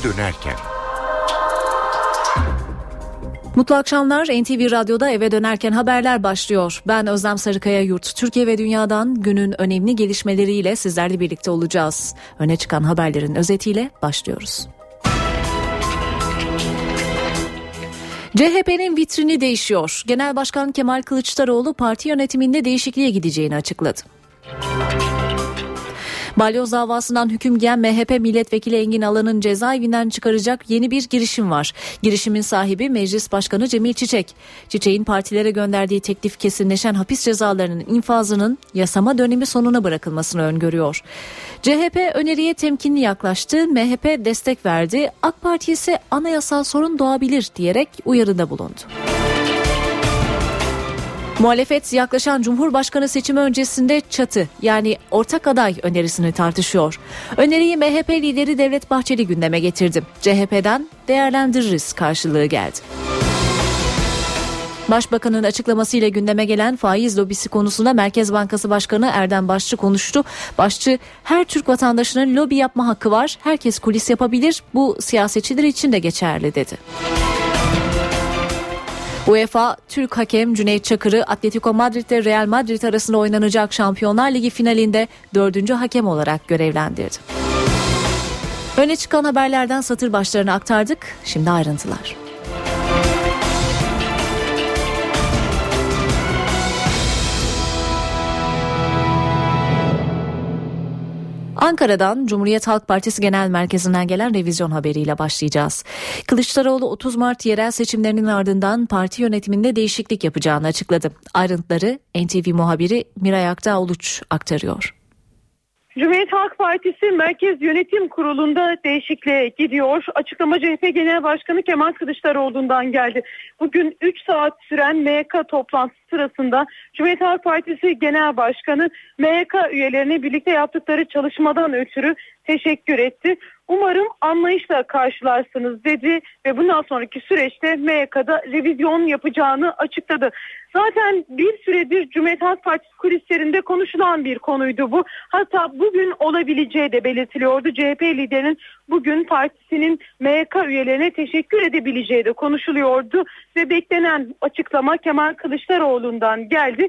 eve dönerken. Mutlu akşamlar. NTV Radyo'da eve dönerken haberler başlıyor. Ben Özlem Sarıkaya Yurt. Türkiye ve dünyadan günün önemli gelişmeleriyle sizlerle birlikte olacağız. Öne çıkan haberlerin özetiyle başlıyoruz. CHP'nin vitrini değişiyor. Genel Başkan Kemal Kılıçdaroğlu parti yönetiminde değişikliğe gideceğini açıkladı. Balyoz davasından hüküm giyen MHP milletvekili Engin Alan'ın cezaevinden çıkaracak yeni bir girişim var. Girişimin sahibi Meclis Başkanı Cemil Çiçek. Çiçek'in partilere gönderdiği teklif kesinleşen hapis cezalarının infazının yasama dönemi sonuna bırakılmasını öngörüyor. CHP öneriye temkinli yaklaştı, MHP destek verdi, AK Parti ise anayasal sorun doğabilir diyerek uyarıda bulundu. Muhalefet yaklaşan Cumhurbaşkanı seçimi öncesinde çatı yani ortak aday önerisini tartışıyor. Öneriyi MHP lideri Devlet Bahçeli gündeme getirdi. CHP'den değerlendiririz karşılığı geldi. Başbakanın açıklamasıyla gündeme gelen faiz lobisi konusunda Merkez Bankası Başkanı Erdem Başçı konuştu. Başçı her Türk vatandaşının lobi yapma hakkı var. Herkes kulis yapabilir. Bu siyasetçiler için de geçerli dedi. UEFA Türk hakem Cüneyt Çakır'ı Atletico Madrid ile Real Madrid arasında oynanacak Şampiyonlar Ligi finalinde dördüncü hakem olarak görevlendirdi. Öne çıkan haberlerden satır başlarını aktardık. Şimdi ayrıntılar. Ankara'dan Cumhuriyet Halk Partisi Genel Merkezi'nden gelen revizyon haberiyle başlayacağız. Kılıçdaroğlu 30 Mart yerel seçimlerinin ardından parti yönetiminde değişiklik yapacağını açıkladı. Ayrıntıları NTV muhabiri Miray Aktağ Uluç aktarıyor. Cumhuriyet Halk Partisi Merkez Yönetim Kurulu'nda değişikliğe gidiyor. Açıklama CHP Genel Başkanı Kemal Kılıçdaroğlu'ndan geldi. Bugün 3 saat süren MYK toplantısı sırasında Cumhuriyet Halk Partisi Genel Başkanı MYK üyelerine birlikte yaptıkları çalışmadan ötürü teşekkür etti. Umarım anlayışla karşılarsınız dedi ve bundan sonraki süreçte MYK'da revizyon yapacağını açıkladı. Zaten bir süredir Cumhuriyet Halk Partisi kulislerinde konuşulan bir konuydu bu. Hatta bugün olabileceği de belirtiliyordu. CHP liderinin bugün partisinin MYK üyelerine teşekkür edebileceği de konuşuluyordu. Ve beklenen açıklama Kemal Kılıçdaroğlu'ndan geldi.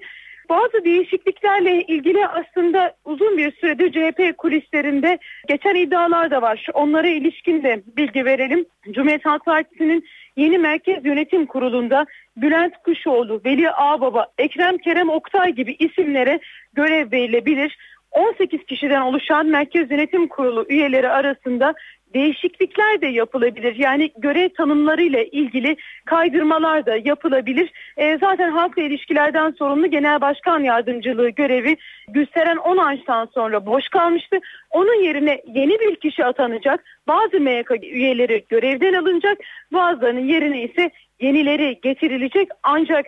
Bazı değişikliklerle ilgili aslında uzun bir süredir CHP kulislerinde geçen iddialar da var. Onlara ilişkin de bilgi verelim. Cumhuriyet Halk Partisi'nin yeni Merkez Yönetim Kurulu'nda Bülent Kuşoğlu, Veli Ağbaba, Ekrem Kerem Oktay gibi isimlere görev verilebilir. 18 kişiden oluşan Merkez Yönetim Kurulu üyeleri arasında değişiklikler de yapılabilir. Yani görev tanımlarıyla ilgili kaydırmalar da yapılabilir. E, zaten halkla ilişkilerden sorumlu Genel Başkan Yardımcılığı görevi Gülseren Onanç'tan sonra boş kalmıştı. Onun yerine yeni bir kişi atanacak. Bazı MYK üyeleri görevden alınacak. Bazılarının yerine ise yenileri getirilecek. Ancak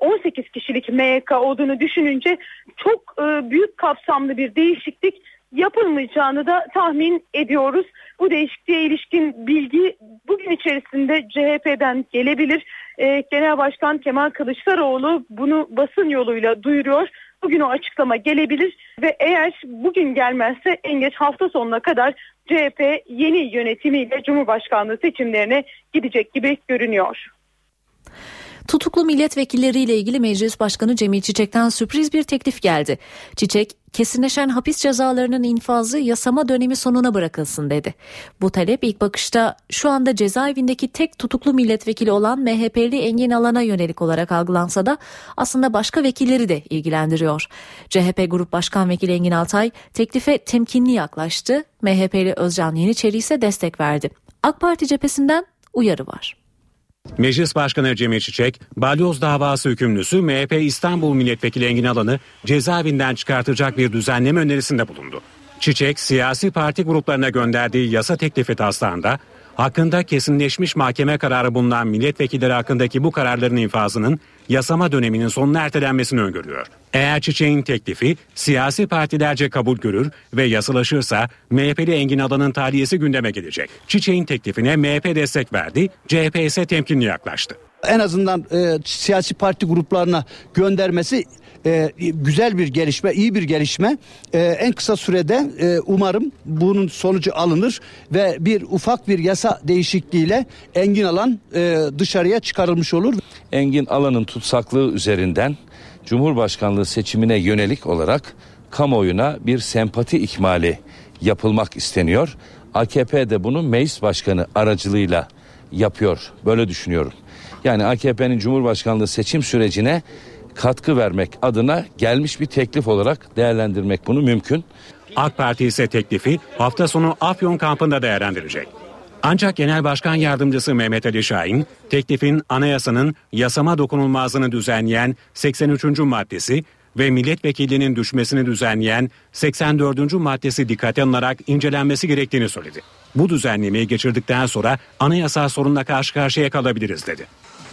18 e, kişilik MYK olduğunu düşününce çok e, büyük kapsamlı bir değişiklik yapılmayacağını da tahmin ediyoruz. Bu değişikliğe ilişkin bilgi bugün içerisinde CHP'den gelebilir. Ee, Genel Başkan Kemal Kılıçdaroğlu bunu basın yoluyla duyuruyor. Bugün o açıklama gelebilir ve eğer bugün gelmezse en geç hafta sonuna kadar CHP yeni yönetimiyle Cumhurbaşkanlığı seçimlerine gidecek gibi görünüyor. Tutuklu milletvekilleriyle ilgili Meclis Başkanı Cemil Çiçek'ten sürpriz bir teklif geldi. Çiçek, kesinleşen hapis cezalarının infazı yasama dönemi sonuna bırakılsın dedi. Bu talep ilk bakışta şu anda cezaevindeki tek tutuklu milletvekili olan MHP'li Engin Alan'a yönelik olarak algılansa da aslında başka vekilleri de ilgilendiriyor. CHP Grup Başkan Vekili Engin Altay teklife temkinli yaklaştı. MHP'li Özcan Yeniçeri ise destek verdi. AK Parti cephesinden uyarı var. Meclis Başkanı Cemil Çiçek, balyoz davası hükümlüsü MHP İstanbul Milletvekili Engin Alan'ı cezaevinden çıkartacak bir düzenleme önerisinde bulundu. Çiçek, siyasi parti gruplarına gönderdiği yasa teklifi taslağında hakkında kesinleşmiş mahkeme kararı bulunan milletvekilleri hakkındaki bu kararların infazının yasama döneminin sonuna ertelenmesini öngörüyor. Eğer Çiçek'in teklifi siyasi partilerce kabul görür ve yasalaşırsa MHP'li Engin Alan'ın tahliyesi gündeme gelecek. Çiçek'in teklifine MHP destek verdi, CHP ise temkinli yaklaştı. En azından e, siyasi parti gruplarına göndermesi e, güzel bir gelişme, iyi bir gelişme. E, en kısa sürede e, umarım bunun sonucu alınır ve bir ufak bir yasa değişikliğiyle Engin Alan e, dışarıya çıkarılmış olur. Engin Alan'ın tutsaklığı üzerinden Cumhurbaşkanlığı seçimine yönelik olarak kamuoyuna bir sempati ikmali yapılmak isteniyor. AKP de bunu meclis başkanı aracılığıyla yapıyor. Böyle düşünüyorum. Yani AKP'nin Cumhurbaşkanlığı seçim sürecine katkı vermek adına gelmiş bir teklif olarak değerlendirmek bunu mümkün. AK Parti ise teklifi hafta sonu Afyon kampında değerlendirecek. Ancak Genel Başkan Yardımcısı Mehmet Ali Şahin, teklifin anayasanın yasama dokunulmazlığını düzenleyen 83. maddesi ve milletvekilinin düşmesini düzenleyen 84. maddesi dikkate alınarak incelenmesi gerektiğini söyledi. Bu düzenlemeyi geçirdikten sonra anayasal sorunla karşı karşıya kalabiliriz dedi.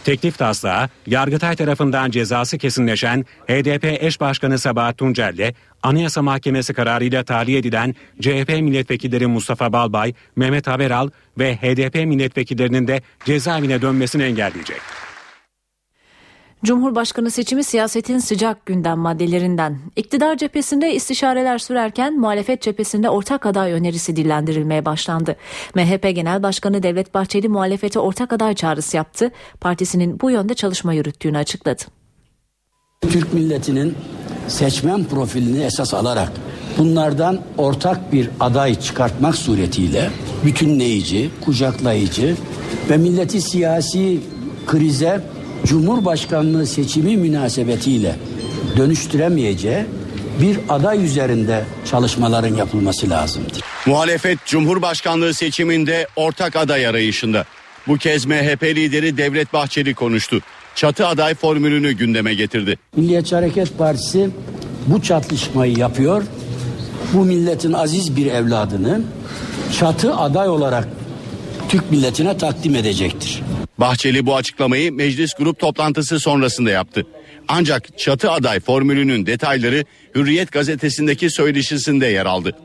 Teklif taslağı Yargıtay tarafından cezası kesinleşen HDP eş başkanı Sabahat Tuncer'le Anayasa Mahkemesi kararıyla tahliye edilen CHP milletvekilleri Mustafa Balbay, Mehmet Haberal ve HDP milletvekillerinin de cezaevine dönmesini engelleyecek. Cumhurbaşkanı seçimi siyasetin sıcak gündem maddelerinden. İktidar cephesinde istişareler sürerken muhalefet cephesinde ortak aday önerisi dillendirilmeye başlandı. MHP Genel Başkanı Devlet Bahçeli muhalefete ortak aday çağrısı yaptı. Partisinin bu yönde çalışma yürüttüğünü açıkladı. Türk milletinin seçmen profilini esas alarak bunlardan ortak bir aday çıkartmak suretiyle bütünleyici, kucaklayıcı ve milleti siyasi krize Cumhurbaşkanlığı seçimi münasebetiyle dönüştüremeyeceği bir aday üzerinde çalışmaların yapılması lazımdır. Muhalefet Cumhurbaşkanlığı seçiminde ortak aday arayışında. Bu kez MHP lideri Devlet Bahçeli konuştu. Çatı aday formülünü gündeme getirdi. Milliyetçi Hareket Partisi bu çatışmayı yapıyor. Bu milletin aziz bir evladını çatı aday olarak Türk milletine takdim edecektir. Bahçeli bu açıklamayı meclis grup toplantısı sonrasında yaptı. Ancak çatı aday formülünün detayları Hürriyet gazetesindeki söyleşisinde yer aldı.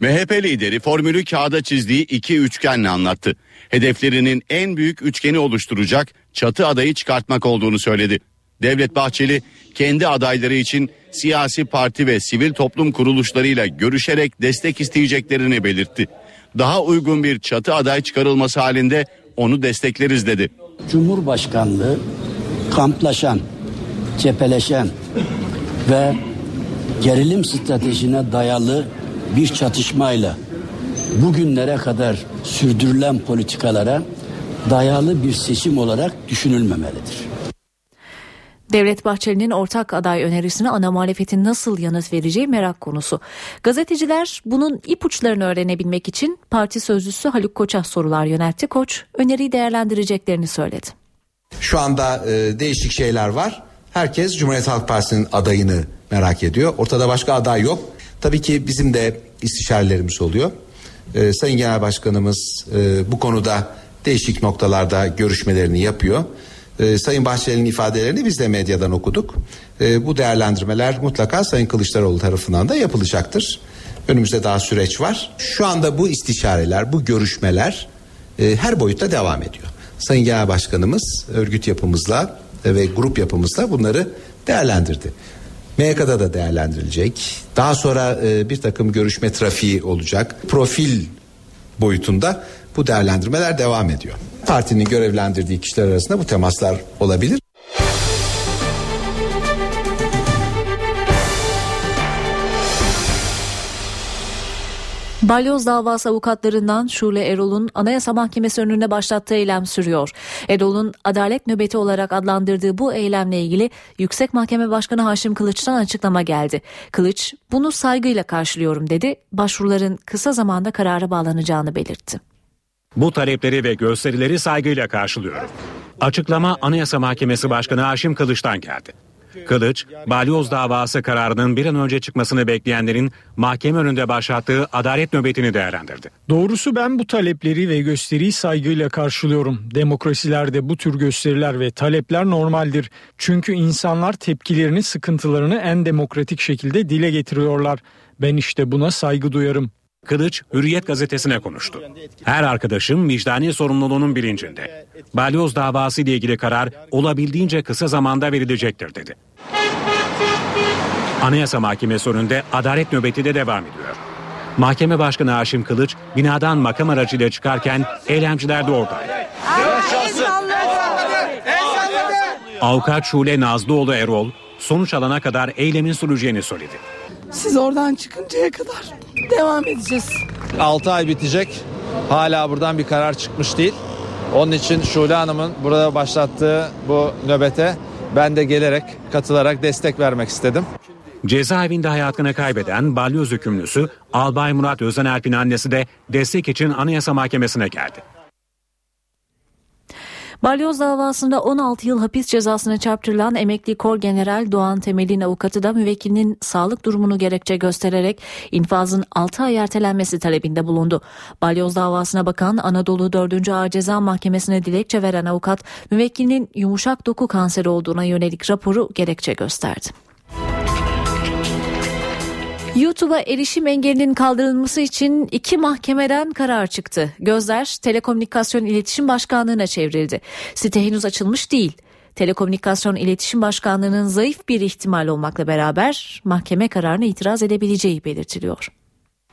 MHP lideri formülü kağıda çizdiği iki üçgenle anlattı. Hedeflerinin en büyük üçgeni oluşturacak çatı adayı çıkartmak olduğunu söyledi. Devlet Bahçeli kendi adayları için siyasi parti ve sivil toplum kuruluşlarıyla görüşerek destek isteyeceklerini belirtti. Daha uygun bir çatı aday çıkarılması halinde onu destekleriz dedi. Cumhurbaşkanlığı kamplaşan, cepheleşen ve gerilim stratejine dayalı bir çatışmayla bugünlere kadar sürdürülen politikalara dayalı bir seçim olarak düşünülmemelidir. Devlet Bahçeli'nin ortak aday önerisine ana muhalefetin nasıl yanıt vereceği merak konusu. Gazeteciler bunun ipuçlarını öğrenebilmek için parti sözcüsü Haluk Koç'a sorular yöneltti. Koç öneriyi değerlendireceklerini söyledi. Şu anda e, değişik şeyler var. Herkes Cumhuriyet Halk Partisi'nin adayını merak ediyor. Ortada başka aday yok. Tabii ki bizim de istişarelerimiz oluyor. E, Sayın Genel Başkanımız e, bu konuda değişik noktalarda görüşmelerini yapıyor. E, Sayın Bahçeli'nin ifadelerini biz de medyadan okuduk. E, bu değerlendirmeler mutlaka Sayın Kılıçdaroğlu tarafından da yapılacaktır. Önümüzde daha süreç var. Şu anda bu istişareler, bu görüşmeler e, her boyutta devam ediyor. Sayın Genel Başkanımız örgüt yapımızla ve grup yapımızla bunları değerlendirdi. MYK'da da değerlendirilecek. Daha sonra e, bir takım görüşme trafiği olacak. Profil boyutunda bu değerlendirmeler devam ediyor. Partinin görevlendirdiği kişiler arasında bu temaslar olabilir. Balyoz davası avukatlarından Şule Erol'un Anayasa Mahkemesi önünde başlattığı eylem sürüyor. Erol'un adalet nöbeti olarak adlandırdığı bu eylemle ilgili Yüksek Mahkeme Başkanı Haşim Kılıç'tan açıklama geldi. Kılıç bunu saygıyla karşılıyorum dedi. Başvuruların kısa zamanda karara bağlanacağını belirtti. Bu talepleri ve gösterileri saygıyla karşılıyorum. Açıklama Anayasa Mahkemesi Başkanı Haşim Kılıç'tan geldi. Kılıç, balyoz davası kararının bir an önce çıkmasını bekleyenlerin mahkeme önünde başlattığı adalet nöbetini değerlendirdi. Doğrusu ben bu talepleri ve gösteriyi saygıyla karşılıyorum. Demokrasilerde bu tür gösteriler ve talepler normaldir. Çünkü insanlar tepkilerini, sıkıntılarını en demokratik şekilde dile getiriyorlar. Ben işte buna saygı duyarım. Kılıç Hürriyet gazetesine konuştu. Her arkadaşım vicdani sorumluluğunun bilincinde. Balyoz davası ile ilgili karar olabildiğince kısa zamanda verilecektir dedi. Anayasa Mahkemesi önünde adalet nöbeti de devam ediyor. Mahkeme Başkanı Haşim Kılıç binadan makam aracıyla çıkarken eylemciler de oradaydı. Avukat Şule Nazlıoğlu Erol sonuç alana kadar eylemin süreceğini söyledi. Siz oradan çıkıncaya kadar devam edeceğiz. 6 ay bitecek. Hala buradan bir karar çıkmış değil. Onun için Şule Hanım'ın burada başlattığı bu nöbete ben de gelerek, katılarak destek vermek istedim. Cezaevinde hayatını kaybeden balyoz hükümlüsü Albay Murat Özenerp'in annesi de destek için Anayasa Mahkemesi'ne geldi. Balyoz davasında 16 yıl hapis cezasına çarptırılan emekli kor general Doğan Temel'in avukatı da müvekkilinin sağlık durumunu gerekçe göstererek infazın 6 ay ertelenmesi talebinde bulundu. Balyoz davasına bakan Anadolu 4. Ağır Ceza Mahkemesi'ne dilekçe veren avukat müvekkilinin yumuşak doku kanseri olduğuna yönelik raporu gerekçe gösterdi. YouTube'a erişim engelinin kaldırılması için iki mahkemeden karar çıktı. Gözler Telekomünikasyon İletişim Başkanlığı'na çevrildi. Site henüz açılmış değil. Telekomünikasyon İletişim Başkanlığı'nın zayıf bir ihtimal olmakla beraber mahkeme kararına itiraz edebileceği belirtiliyor.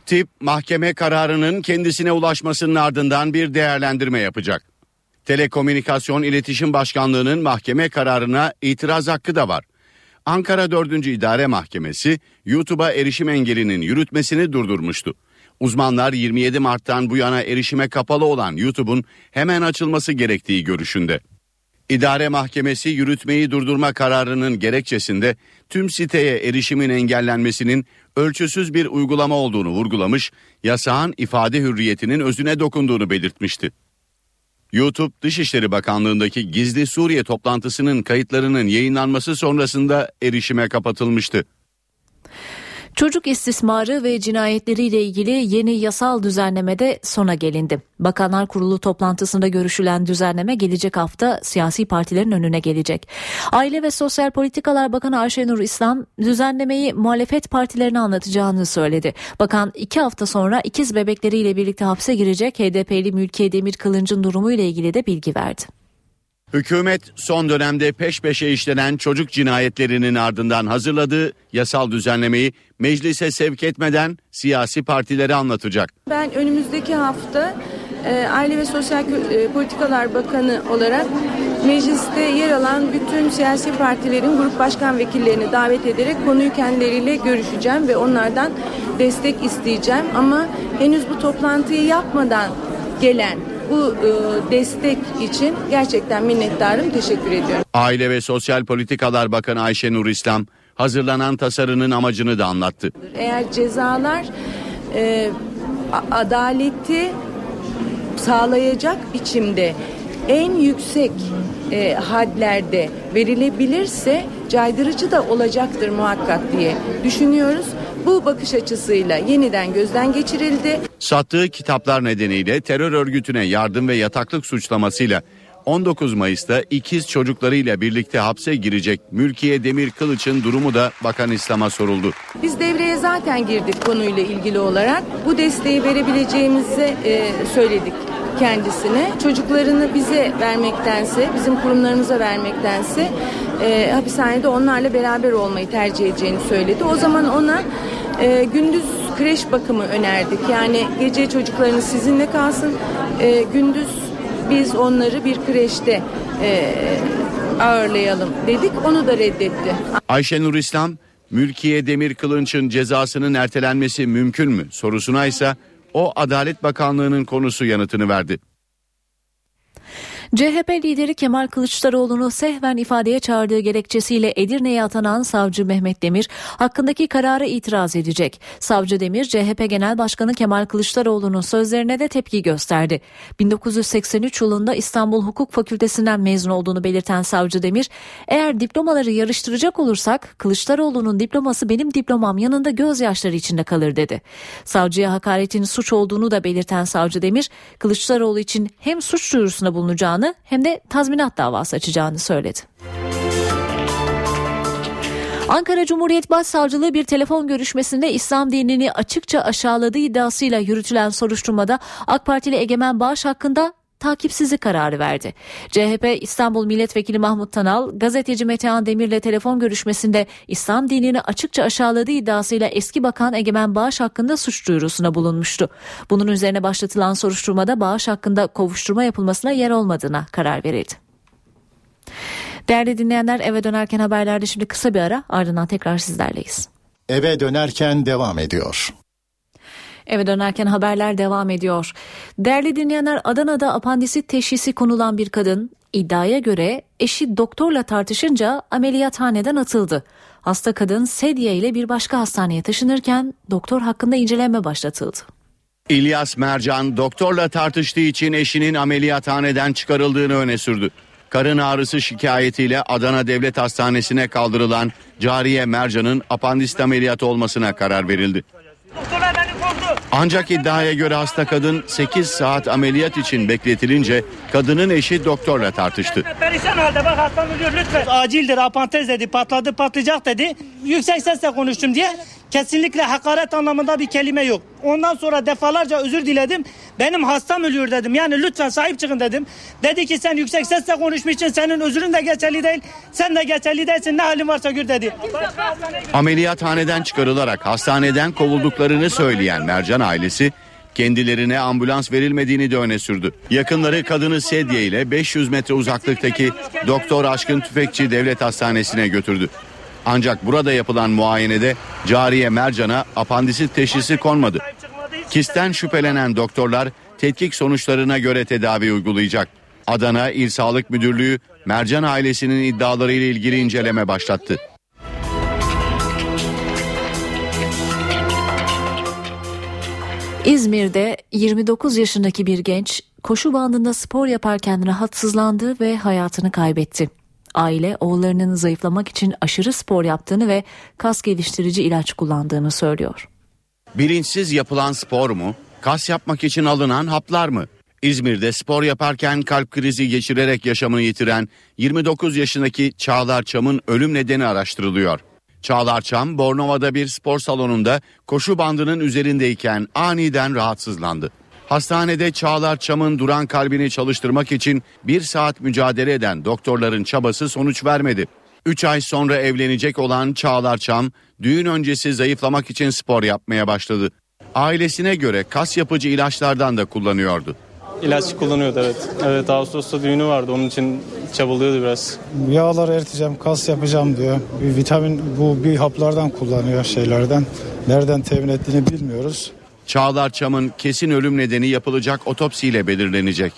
Tip mahkeme kararının kendisine ulaşmasının ardından bir değerlendirme yapacak. Telekomünikasyon İletişim Başkanlığı'nın mahkeme kararına itiraz hakkı da var. Ankara 4. İdare Mahkemesi YouTube'a erişim engelinin yürütmesini durdurmuştu. Uzmanlar 27 Mart'tan bu yana erişime kapalı olan YouTube'un hemen açılması gerektiği görüşünde. İdare Mahkemesi yürütmeyi durdurma kararının gerekçesinde tüm siteye erişimin engellenmesinin ölçüsüz bir uygulama olduğunu vurgulamış, yasağın ifade hürriyetinin özüne dokunduğunu belirtmişti. YouTube Dışişleri Bakanlığı'ndaki gizli Suriye toplantısının kayıtlarının yayınlanması sonrasında erişime kapatılmıştı. Çocuk istismarı ve cinayetleriyle ilgili yeni yasal düzenlemede sona gelindi. Bakanlar Kurulu toplantısında görüşülen düzenleme gelecek hafta siyasi partilerin önüne gelecek. Aile ve Sosyal Politikalar Bakanı Ayşenur İslam düzenlemeyi muhalefet partilerine anlatacağını söyledi. Bakan iki hafta sonra ikiz bebekleriyle birlikte hapse girecek HDP'li Mülkiye Demir Kılınç'ın durumuyla ilgili de bilgi verdi. Hükümet son dönemde peş peşe işlenen çocuk cinayetlerinin ardından hazırladığı yasal düzenlemeyi meclise sevk etmeden siyasi partileri anlatacak. Ben önümüzdeki hafta e, Aile ve Sosyal e, Politikalar Bakanı olarak mecliste yer alan bütün siyasi partilerin grup başkan vekillerini davet ederek konuyu kendileriyle görüşeceğim ve onlardan destek isteyeceğim. Ama henüz bu toplantıyı yapmadan gelen bu e, destek için gerçekten minnettarım. Teşekkür ediyorum. Aile ve Sosyal Politikalar Bakanı Ayşe Nur İslam hazırlanan tasarının amacını da anlattı. Eğer cezalar e, adaleti sağlayacak biçimde en yüksek e, hadlerde verilebilirse caydırıcı da olacaktır muhakkak diye düşünüyoruz. Bu bakış açısıyla yeniden gözden geçirildi. Sattığı kitaplar nedeniyle terör örgütüne yardım ve yataklık suçlamasıyla 19 Mayıs'ta ikiz çocuklarıyla birlikte hapse girecek Mülkiye Demir Kılıç'ın durumu da Bakan İslam'a soruldu. Biz devreye zaten girdik konuyla ilgili olarak. Bu desteği verebileceğimizi e, söyledik kendisine. Çocuklarını bize vermektense, bizim kurumlarımıza vermektense e, hapishanede onlarla beraber olmayı tercih edeceğini söyledi. O zaman ona e, gündüz kreş bakımı önerdik. Yani gece çocuklarını sizinle kalsın, e, gündüz biz onları bir kreşte e, ağırlayalım dedik. Onu da reddetti. Ayşenur İslam, Mülkiye Demir Kılınç'ın cezasının ertelenmesi mümkün mü sorusuna ise o Adalet Bakanlığı'nın konusu yanıtını verdi. CHP lideri Kemal Kılıçdaroğlu'nu sehven ifadeye çağırdığı gerekçesiyle Edirne'ye atanan savcı Mehmet Demir hakkındaki karara itiraz edecek. Savcı Demir CHP Genel Başkanı Kemal Kılıçdaroğlu'nun sözlerine de tepki gösterdi. 1983 yılında İstanbul Hukuk Fakültesinden mezun olduğunu belirten savcı Demir, eğer diplomaları yarıştıracak olursak Kılıçdaroğlu'nun diploması benim diplomam yanında gözyaşları içinde kalır dedi. Savcıya hakaretin suç olduğunu da belirten savcı Demir, Kılıçdaroğlu için hem suç duyurusunda bulunacağını hem de tazminat davası açacağını söyledi. Ankara Cumhuriyet Başsavcılığı bir telefon görüşmesinde İslam dinini açıkça aşağıladığı iddiasıyla yürütülen soruşturmada AK Partili Egemen Bağış hakkında takipsizlik kararı verdi. CHP İstanbul Milletvekili Mahmut Tanal, gazeteci Metehan Demir'le telefon görüşmesinde İslam dinini açıkça aşağıladığı iddiasıyla eski bakan Egemen Bağış hakkında suç duyurusuna bulunmuştu. Bunun üzerine başlatılan soruşturmada Bağış hakkında kovuşturma yapılmasına yer olmadığına karar verildi. Değerli dinleyenler eve dönerken haberlerde şimdi kısa bir ara ardından tekrar sizlerleyiz. Eve dönerken devam ediyor. Eve dönerken haberler devam ediyor. Değerli dinleyenler Adana'da apandisit teşhisi konulan bir kadın iddiaya göre eşi doktorla tartışınca ameliyathaneden atıldı. Hasta kadın sedye ile bir başka hastaneye taşınırken doktor hakkında inceleme başlatıldı. İlyas Mercan doktorla tartıştığı için eşinin ameliyathaneden çıkarıldığını öne sürdü. Karın ağrısı şikayetiyle Adana Devlet Hastanesi'ne kaldırılan Cariye Mercan'ın apandisit ameliyatı olmasına karar verildi. Ancak iddiaya göre hasta kadın 8 saat ameliyat için bekletilince kadının eşi doktorla tartıştı. Perişan halde bak hastam ölüyor lütfen. Acildir apantez dedi patladı patlayacak dedi. Yüksek sesle konuştum diye kesinlikle hakaret anlamında bir kelime yok. Ondan sonra defalarca özür diledim. Benim hastam ölüyor dedim. Yani lütfen sahip çıkın dedim. Dedi ki sen yüksek sesle konuşmuşsun. Senin özrün de geçerli değil. Sen de geçerli değilsin. Ne halin varsa gör dedi. Ameliyathaneden çıkarılarak hastaneden kovulduklarını söyleyen Mercan ailesi kendilerine ambulans verilmediğini de öne sürdü. Yakınları kadını sedye ile 500 metre uzaklıktaki Doktor Aşkın Tüfekçi Devlet Hastanesi'ne götürdü. Ancak burada yapılan muayenede Cariye Mercan'a apandisit teşhisi konmadı. Kisten şüphelenen doktorlar tetkik sonuçlarına göre tedavi uygulayacak. Adana İl Sağlık Müdürlüğü Mercan ailesinin iddialarıyla ilgili inceleme başlattı. İzmir'de 29 yaşındaki bir genç koşu bandında spor yaparken rahatsızlandı ve hayatını kaybetti. Aile oğullarının zayıflamak için aşırı spor yaptığını ve kas geliştirici ilaç kullandığını söylüyor. Bilinçsiz yapılan spor mu? Kas yapmak için alınan haplar mı? İzmir'de spor yaparken kalp krizi geçirerek yaşamını yitiren 29 yaşındaki Çağlar Çam'ın ölüm nedeni araştırılıyor. Çağlar Çam, Bornova'da bir spor salonunda koşu bandının üzerindeyken aniden rahatsızlandı. Hastanede Çağlar Çam'ın duran kalbini çalıştırmak için bir saat mücadele eden doktorların çabası sonuç vermedi. 3 ay sonra evlenecek olan Çağlar Çam, düğün öncesi zayıflamak için spor yapmaya başladı. Ailesine göre kas yapıcı ilaçlardan da kullanıyordu. İlaç kullanıyordu evet. Evet Ağustos'ta düğünü vardı onun için çabalıyordu biraz. Yağlar eriteceğim, kas yapacağım diyor. Bir vitamin bu bir haplardan kullanıyor şeylerden. Nereden temin ettiğini bilmiyoruz. Çağlar Çam'ın kesin ölüm nedeni yapılacak otopsiyle belirlenecek.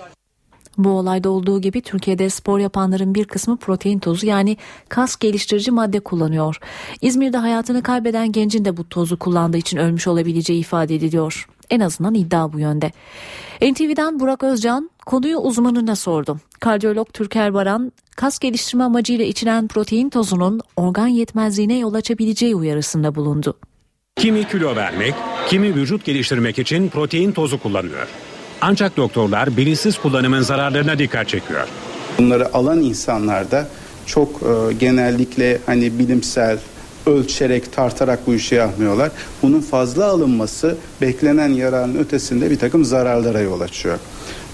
Bu olayda olduğu gibi Türkiye'de spor yapanların bir kısmı protein tozu yani kas geliştirici madde kullanıyor. İzmir'de hayatını kaybeden gencin de bu tozu kullandığı için ölmüş olabileceği ifade ediliyor. En azından iddia bu yönde. NTV'den Burak Özcan konuyu uzmanına sordu. Kardiyolog Türker Baran kas geliştirme amacıyla içilen protein tozunun organ yetmezliğine yol açabileceği uyarısında bulundu. Kimi kilo vermek, kimi vücut geliştirmek için protein tozu kullanıyor. Ancak doktorlar bilinçsiz kullanımın zararlarına dikkat çekiyor. Bunları alan insanlarda çok e, genellikle hani bilimsel ölçerek tartarak bu işi yapmıyorlar. Bunun fazla alınması beklenen yararın ötesinde bir takım zararlara yol açıyor.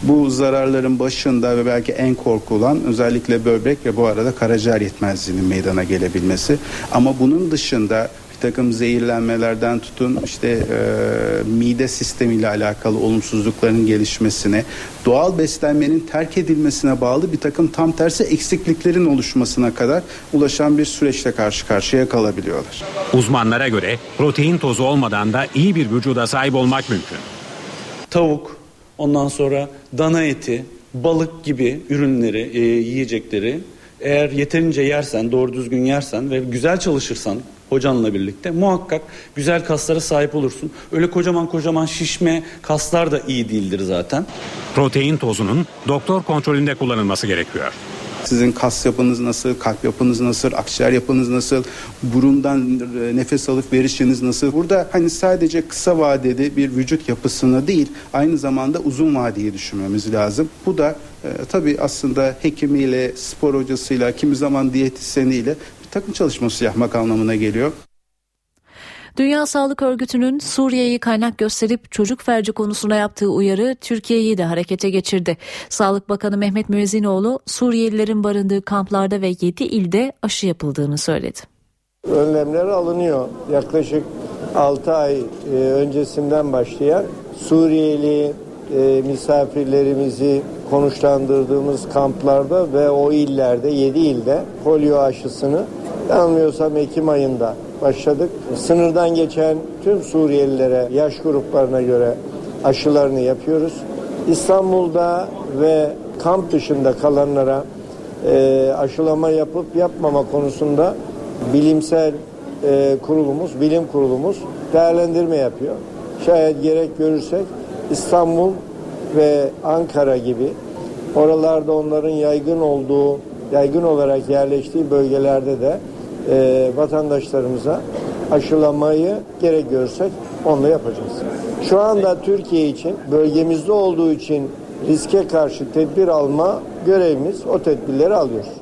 Bu zararların başında ve belki en korkulan özellikle böbrek ve bu arada karaciğer yetmezliğinin meydana gelebilmesi. Ama bunun dışında takım zehirlenmelerden tutun işte e, mide sistemiyle alakalı olumsuzlukların gelişmesine, doğal beslenmenin terk edilmesine bağlı bir takım tam tersi eksikliklerin oluşmasına kadar ulaşan bir süreçle karşı karşıya kalabiliyorlar. Uzmanlara göre protein tozu olmadan da iyi bir vücuda sahip olmak mümkün. Tavuk, ondan sonra dana eti, balık gibi ürünleri, e, yiyecekleri eğer yeterince yersen, doğru düzgün yersen ve güzel çalışırsan hocanla birlikte muhakkak güzel kaslara sahip olursun. Öyle kocaman kocaman şişme kaslar da iyi değildir zaten. Protein tozunun doktor kontrolünde kullanılması gerekiyor. Sizin kas yapınız nasıl, kalp yapınız nasıl, akciğer yapınız nasıl, burundan e, nefes alıp verişiniz nasıl? Burada hani sadece kısa vadede bir vücut yapısını değil, aynı zamanda uzun vadeyi düşünmemiz lazım. Bu da e, tabii aslında hekimiyle, spor hocasıyla, kimi zaman diyetisyeniyle takım çalışması yapmak anlamına geliyor. Dünya Sağlık Örgütü'nün Suriye'yi kaynak gösterip çocuk felci konusuna yaptığı uyarı Türkiye'yi de harekete geçirdi. Sağlık Bakanı Mehmet Müezzinoğlu Suriyelilerin barındığı kamplarda ve 7 ilde aşı yapıldığını söyledi. Önlemler alınıyor. Yaklaşık 6 ay e, öncesinden başlayan Suriyeli e, misafirlerimizi konuşlandırdığımız kamplarda ve o illerde 7 ilde polio aşısını yanılmıyorsam Ekim ayında başladık. Sınırdan geçen tüm Suriyelilere yaş gruplarına göre aşılarını yapıyoruz. İstanbul'da ve kamp dışında kalanlara e, aşılama yapıp yapmama konusunda bilimsel e, kurulumuz, bilim kurulumuz değerlendirme yapıyor. Şayet gerek görürsek İstanbul ve Ankara gibi oralarda onların yaygın olduğu, yaygın olarak yerleştiği bölgelerde de e, vatandaşlarımıza aşılamayı gerek görsek onunla yapacağız. Şu anda Türkiye için bölgemizde olduğu için riske karşı tedbir alma görevimiz o tedbirleri alıyoruz.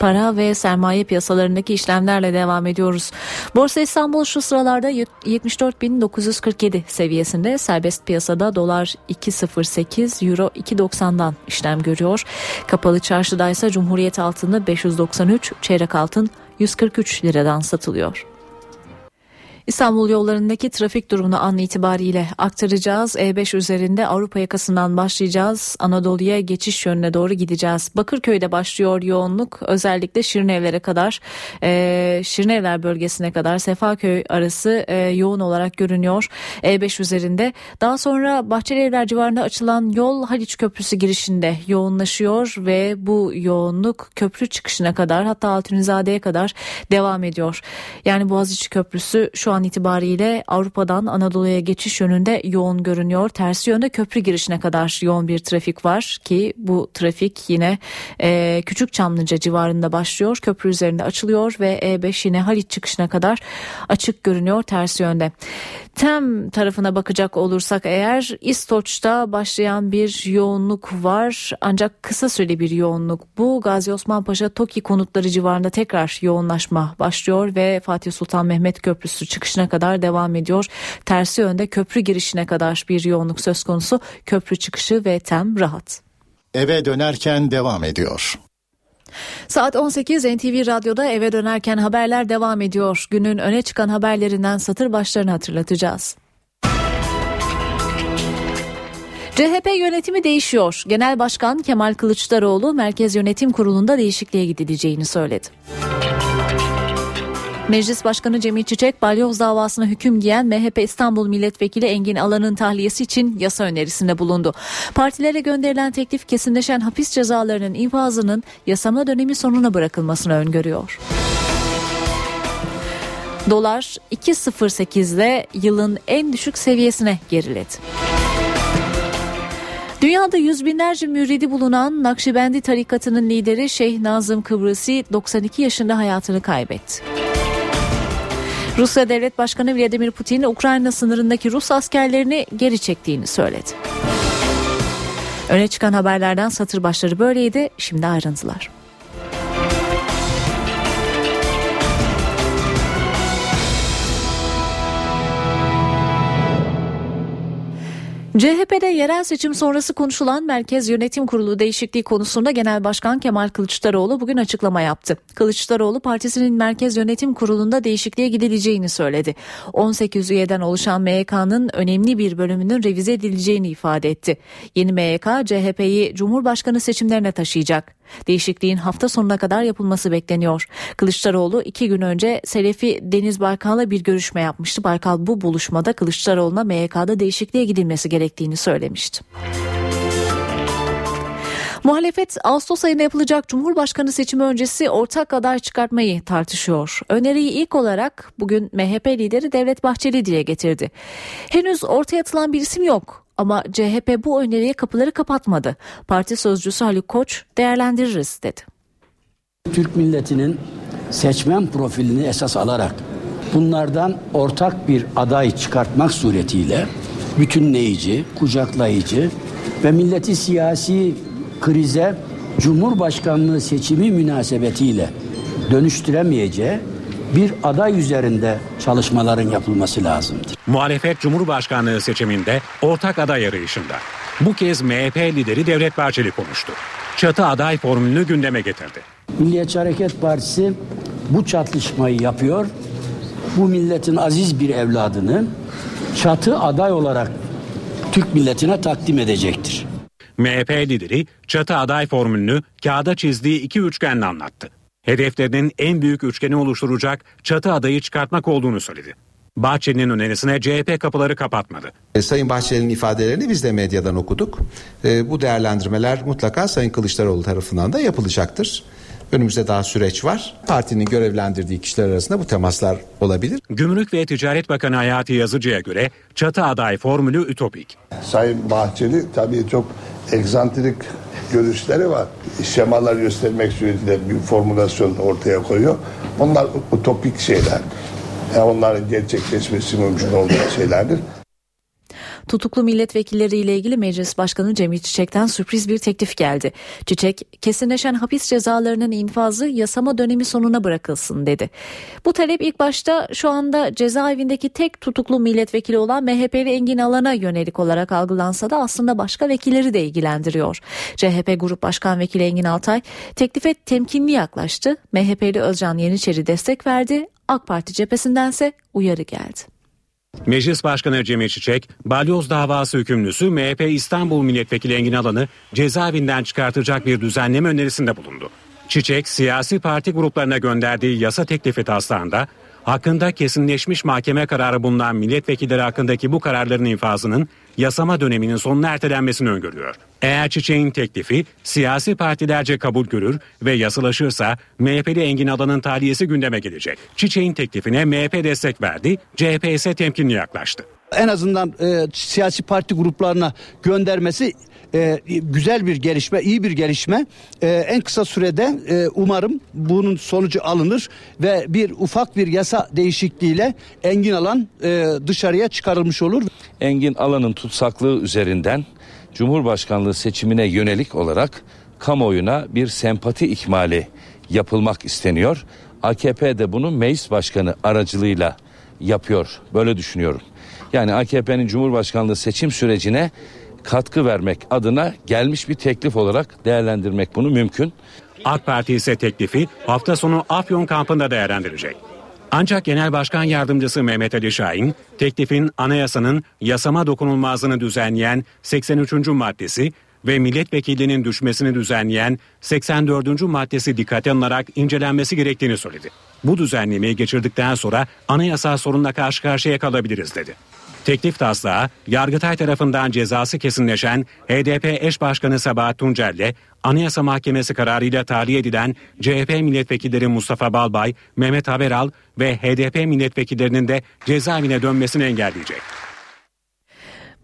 Para ve sermaye piyasalarındaki işlemlerle devam ediyoruz. Borsa İstanbul şu sıralarda 74.947 seviyesinde serbest piyasada dolar 2.08 euro 2.90'dan işlem görüyor. Kapalı çarşıda ise Cumhuriyet altını 593 çeyrek altın 143 liradan satılıyor. İstanbul yollarındaki trafik durumunu an itibariyle aktaracağız. E5 üzerinde Avrupa yakasından başlayacağız. Anadolu'ya geçiş yönüne doğru gideceğiz. Bakırköy'de başlıyor yoğunluk. Özellikle Şirinevler'e kadar, e, Şirinevler bölgesine kadar Sefaköy arası e, yoğun olarak görünüyor. E5 üzerinde. Daha sonra Bahçelievler civarında açılan yol Haliç Köprüsü girişinde yoğunlaşıyor ve bu yoğunluk köprü çıkışına kadar hatta Altunizade'ye kadar devam ediyor. Yani Boğaziçi Köprüsü şu an itibariyle Avrupa'dan Anadolu'ya geçiş yönünde yoğun görünüyor. Tersi yönde köprü girişine kadar yoğun bir trafik var ki bu trafik yine e, Küçük Çamlıca civarında başlıyor. Köprü üzerinde açılıyor ve E5 yine Haliç çıkışına kadar açık görünüyor tersi yönde. Tem tarafına bakacak olursak eğer İstoç'ta başlayan bir yoğunluk var ancak kısa süreli bir yoğunluk. Bu Gazi Osman Paşa TOKİ konutları civarında tekrar yoğunlaşma başlıyor ve Fatih Sultan Mehmet Köprüsü çıkışına kadar devam ediyor. Tersi yönde köprü girişine kadar bir yoğunluk söz konusu. Köprü çıkışı ve tem rahat. Eve dönerken devam ediyor. Saat 18 NTV Radyo'da eve dönerken haberler devam ediyor. Günün öne çıkan haberlerinden satır başlarını hatırlatacağız. CHP yönetimi değişiyor. Genel Başkan Kemal Kılıçdaroğlu Merkez Yönetim Kurulu'nda değişikliğe gidileceğini söyledi. Meclis Başkanı Cemil Çiçek balyoz davasına hüküm giyen MHP İstanbul Milletvekili Engin Alan'ın tahliyesi için yasa önerisinde bulundu. Partilere gönderilen teklif kesinleşen hapis cezalarının infazının yasama dönemi sonuna bırakılmasını öngörüyor. Dolar 2.08'de yılın en düşük seviyesine geriledi. Dünyada yüz binlerce müridi bulunan Nakşibendi tarikatının lideri Şeyh Nazım Kıbrısi 92 yaşında hayatını kaybetti. Rusya Devlet Başkanı Vladimir Putin Ukrayna sınırındaki Rus askerlerini geri çektiğini söyledi. Öne çıkan haberlerden satır başları böyleydi. Şimdi ayrıntılar. CHP'de yerel seçim sonrası konuşulan Merkez Yönetim Kurulu değişikliği konusunda Genel Başkan Kemal Kılıçdaroğlu bugün açıklama yaptı. Kılıçdaroğlu partisinin Merkez Yönetim Kurulu'nda değişikliğe gidileceğini söyledi. 18 üyeden oluşan MYK'nın önemli bir bölümünün revize edileceğini ifade etti. Yeni MYK CHP'yi Cumhurbaşkanı seçimlerine taşıyacak. Değişikliğin hafta sonuna kadar yapılması bekleniyor. Kılıçdaroğlu iki gün önce Selefi Deniz Baykal'la bir görüşme yapmıştı. Baykal bu buluşmada Kılıçdaroğlu'na MYK'da değişikliğe gidilmesi gerektiğini söylemişti. Muhalefet Ağustos ayında yapılacak Cumhurbaşkanı seçimi öncesi ortak aday çıkartmayı tartışıyor. Öneriyi ilk olarak bugün MHP lideri Devlet Bahçeli dile getirdi. Henüz ortaya atılan bir isim yok ama CHP bu öneriye kapıları kapatmadı. Parti sözcüsü Haluk Koç değerlendiririz dedi. Türk milletinin seçmen profilini esas alarak bunlardan ortak bir aday çıkartmak suretiyle bütünleyici, kucaklayıcı ve milleti siyasi krize Cumhurbaşkanlığı seçimi münasebetiyle dönüştüremeyeceği bir aday üzerinde çalışmaların yapılması lazımdır. Muhalefet Cumhurbaşkanlığı seçiminde ortak aday arayışında. Bu kez MHP lideri Devlet Bahçeli konuştu. Çatı aday formülünü gündeme getirdi. Milliyetçi Hareket Partisi bu çatışmayı yapıyor. Bu milletin aziz bir evladını çatı aday olarak Türk milletine takdim edecektir. MHP lideri çatı aday formülünü kağıda çizdiği iki üçgenle anlattı. Hedeflerinin en büyük üçgeni oluşturacak çatı adayı çıkartmak olduğunu söyledi. Bahçeli'nin önerisine CHP kapıları kapatmadı. E, Sayın Bahçeli'nin ifadelerini biz de medyadan okuduk. E, bu değerlendirmeler mutlaka Sayın Kılıçdaroğlu tarafından da yapılacaktır. Önümüzde daha süreç var. Partinin görevlendirdiği kişiler arasında bu temaslar olabilir. Gümrük ve Ticaret Bakanı Hayati Yazıcı'ya göre çatı aday formülü ütopik. Sayın Bahçeli tabii çok egzantrik görüşleri var. Şemalar göstermek suretiyle bir formülasyon ortaya koyuyor. Onlar utopik şeyler. Yani onların gerçekleşmesi mümkün olmayan şeylerdir. Tutuklu milletvekilleriyle ilgili Meclis Başkanı Cemil Çiçek'ten sürpriz bir teklif geldi. Çiçek, kesinleşen hapis cezalarının infazı yasama dönemi sonuna bırakılsın dedi. Bu talep ilk başta şu anda cezaevindeki tek tutuklu milletvekili olan MHP'li Engin Alan'a yönelik olarak algılansa da aslında başka vekilleri de ilgilendiriyor. CHP Grup Başkan Vekili Engin Altay teklife temkinli yaklaştı. MHP'li Özcan Yeniçeri destek verdi. AK Parti cephesindense uyarı geldi. Meclis Başkanı Cemil Çiçek, balyoz davası hükümlüsü MHP İstanbul Milletvekili Engin Alan'ı cezaevinden çıkartacak bir düzenleme önerisinde bulundu. Çiçek, siyasi parti gruplarına gönderdiği yasa teklifi taslağında hakkında kesinleşmiş mahkeme kararı bulunan milletvekilleri hakkındaki bu kararların infazının yasama döneminin sonuna ertelenmesini öngörüyor. Eğer Çiçek'in teklifi siyasi partilerce kabul görür ve yasalaşırsa MHP'li Engin Alan'ın tahliyesi gündeme gelecek. Çiçek'in teklifine MHP destek verdi, CHP ise temkinli yaklaştı. En azından e, siyasi parti gruplarına göndermesi e, güzel bir gelişme, iyi bir gelişme. E, en kısa sürede e, umarım bunun sonucu alınır ve bir ufak bir yasa değişikliğiyle Engin Alan e, dışarıya çıkarılmış olur. Engin Alan'ın tutsaklığı üzerinden Cumhurbaşkanlığı seçimine yönelik olarak kamuoyuna bir sempati ikmali yapılmak isteniyor. AKP de bunu meclis başkanı aracılığıyla yapıyor. Böyle düşünüyorum. Yani AKP'nin Cumhurbaşkanlığı seçim sürecine katkı vermek adına gelmiş bir teklif olarak değerlendirmek bunu mümkün. AK Parti ise teklifi hafta sonu Afyon kampında değerlendirecek. Ancak Genel Başkan Yardımcısı Mehmet Ali Şahin, teklifin anayasanın yasama dokunulmazlığını düzenleyen 83. maddesi ve milletvekilliğinin düşmesini düzenleyen 84. maddesi dikkate alınarak incelenmesi gerektiğini söyledi. Bu düzenlemeyi geçirdikten sonra anayasal sorunla karşı karşıya kalabiliriz dedi. Teklif taslağı Yargıtay tarafından cezası kesinleşen HDP eş başkanı Sabahat Tuncer'le Anayasa Mahkemesi kararıyla tahliye edilen CHP milletvekilleri Mustafa Balbay, Mehmet Haberal ve HDP milletvekillerinin de cezaevine dönmesini engelleyecek.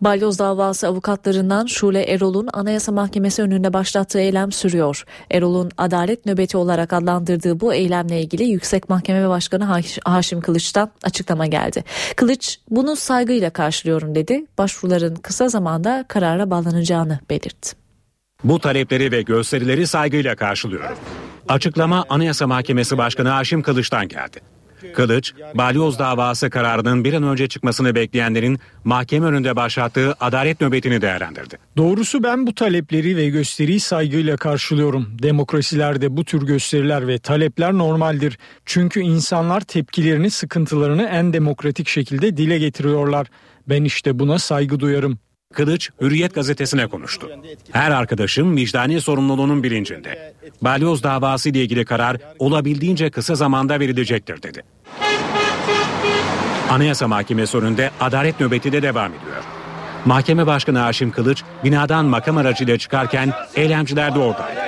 Balyoz davası avukatlarından Şule Erol'un Anayasa Mahkemesi önünde başlattığı eylem sürüyor. Erol'un adalet nöbeti olarak adlandırdığı bu eylemle ilgili Yüksek Mahkeme Başkanı Haşim Kılıç'tan açıklama geldi. Kılıç bunu saygıyla karşılıyorum dedi. Başvuruların kısa zamanda karara bağlanacağını belirtti. Bu talepleri ve gösterileri saygıyla karşılıyorum. Açıklama Anayasa Mahkemesi Başkanı Haşim Kılıç'tan geldi. Kılıç, balyoz davası kararının bir an önce çıkmasını bekleyenlerin mahkeme önünde başlattığı adalet nöbetini değerlendirdi. Doğrusu ben bu talepleri ve gösteriyi saygıyla karşılıyorum. Demokrasilerde bu tür gösteriler ve talepler normaldir. Çünkü insanlar tepkilerini, sıkıntılarını en demokratik şekilde dile getiriyorlar. Ben işte buna saygı duyarım. Kılıç Hürriyet gazetesine konuştu. Her arkadaşım vicdani sorumluluğunun bilincinde. Balyoz davası ile ilgili karar olabildiğince kısa zamanda verilecektir dedi. Anayasa Mahkemesi önünde adalet nöbeti de devam ediyor. Mahkeme Başkanı Haşim Kılıç binadan makam aracıyla çıkarken eylemciler de oradaydı.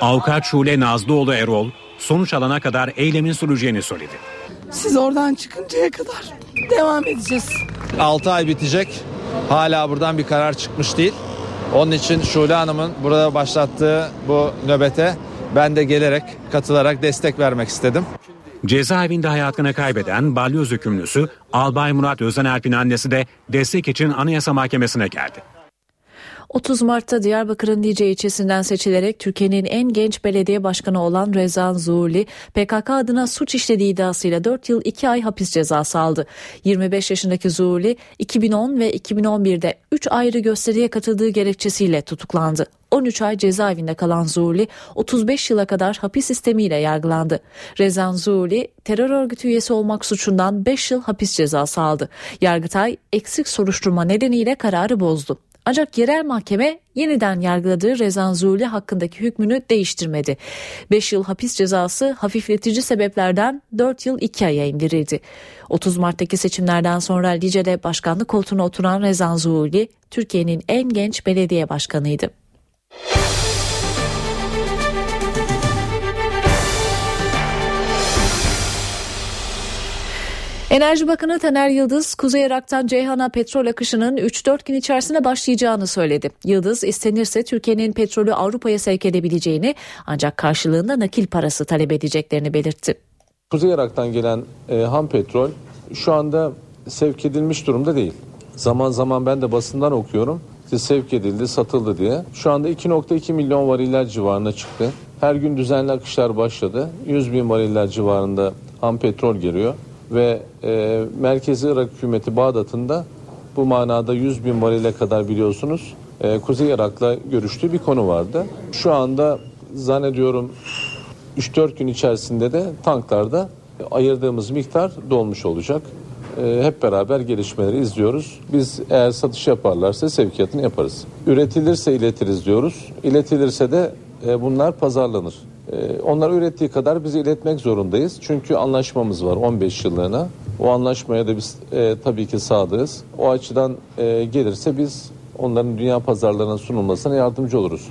Avukat Şule Nazlıoğlu Erol sonuç alana kadar eylemin süreceğini söyledi. Siz oradan çıkıncaya kadar devam edeceğiz. 6 ay bitecek. Hala buradan bir karar çıkmış değil. Onun için Şule Hanım'ın burada başlattığı bu nöbete ben de gelerek, katılarak destek vermek istedim. Cezaevinde hayatını kaybeden balyoz hükümlüsü Albay Murat Özenerp'in annesi de destek için Anayasa Mahkemesi'ne geldi. 30 Mart'ta Diyarbakır'ın Lice ilçesinden seçilerek Türkiye'nin en genç belediye başkanı olan Rezan Zuhurli, PKK adına suç işlediği iddiasıyla 4 yıl 2 ay hapis cezası aldı. 25 yaşındaki Zuhurli 2010 ve 2011'de 3 ayrı gösteriye katıldığı gerekçesiyle tutuklandı. 13 ay cezaevinde kalan Zuhurli 35 yıla kadar hapis sistemiyle yargılandı. Rezan Zuhurli terör örgütü üyesi olmak suçundan 5 yıl hapis cezası aldı. Yargıtay eksik soruşturma nedeniyle kararı bozdu. Ancak yerel mahkeme yeniden yargıladığı Rezan Zuhli hakkındaki hükmünü değiştirmedi. 5 yıl hapis cezası hafifletici sebeplerden 4 yıl 2 aya indirildi. 30 Mart'taki seçimlerden sonra Lice'de başkanlık koltuğuna oturan Rezan Zuhli, Türkiye'nin en genç belediye başkanıydı. Enerji Bakanı Taner Yıldız, Kuzey Irak'tan Ceyhan'a petrol akışının 3-4 gün içerisinde başlayacağını söyledi. Yıldız, istenirse Türkiye'nin petrolü Avrupa'ya sevk edebileceğini ancak karşılığında nakil parası talep edeceklerini belirtti. Kuzey Irak'tan gelen e, ham petrol şu anda sevk edilmiş durumda değil. Zaman zaman ben de basından okuyorum. Sevk edildi, satıldı diye. Şu anda 2.2 milyon variller civarına çıktı. Her gün düzenli akışlar başladı. 100 bin variller civarında ham petrol geliyor ve e, Merkezi Irak hükümeti Bağdat'ın da bu manada 100 bin varile kadar biliyorsunuz e, Kuzey Irak'la görüştüğü bir konu vardı. Şu anda zannediyorum 3-4 gün içerisinde de tanklarda ayırdığımız miktar dolmuş olacak. E, hep beraber gelişmeleri izliyoruz. Biz eğer satış yaparlarsa sevkiyatını yaparız. Üretilirse iletiriz diyoruz. İletilirse de e, bunlar pazarlanır. Ee, onlar ürettiği kadar biz iletmek zorundayız. Çünkü anlaşmamız var 15 yıllığına. O anlaşmaya da biz e, tabii ki sadığız. O açıdan e, gelirse biz onların dünya pazarlarına sunulmasına yardımcı oluruz.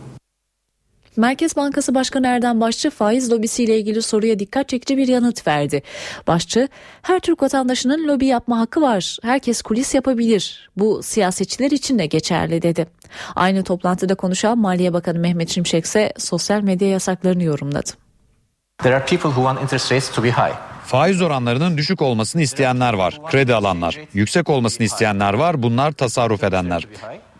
Merkez Bankası Başkanı Erdem Başçı faiz lobisiyle ilgili soruya dikkat çekici bir yanıt verdi. Başçı, her Türk vatandaşının lobi yapma hakkı var. Herkes kulis yapabilir. Bu siyasetçiler için de geçerli dedi. Aynı toplantıda konuşan Maliye Bakanı Mehmet Şimşek ise sosyal medya yasaklarını yorumladı. There are people who want interest rates to be high. Faiz oranlarının düşük olmasını isteyenler var, kredi alanlar. Yüksek olmasını isteyenler var, bunlar tasarruf edenler.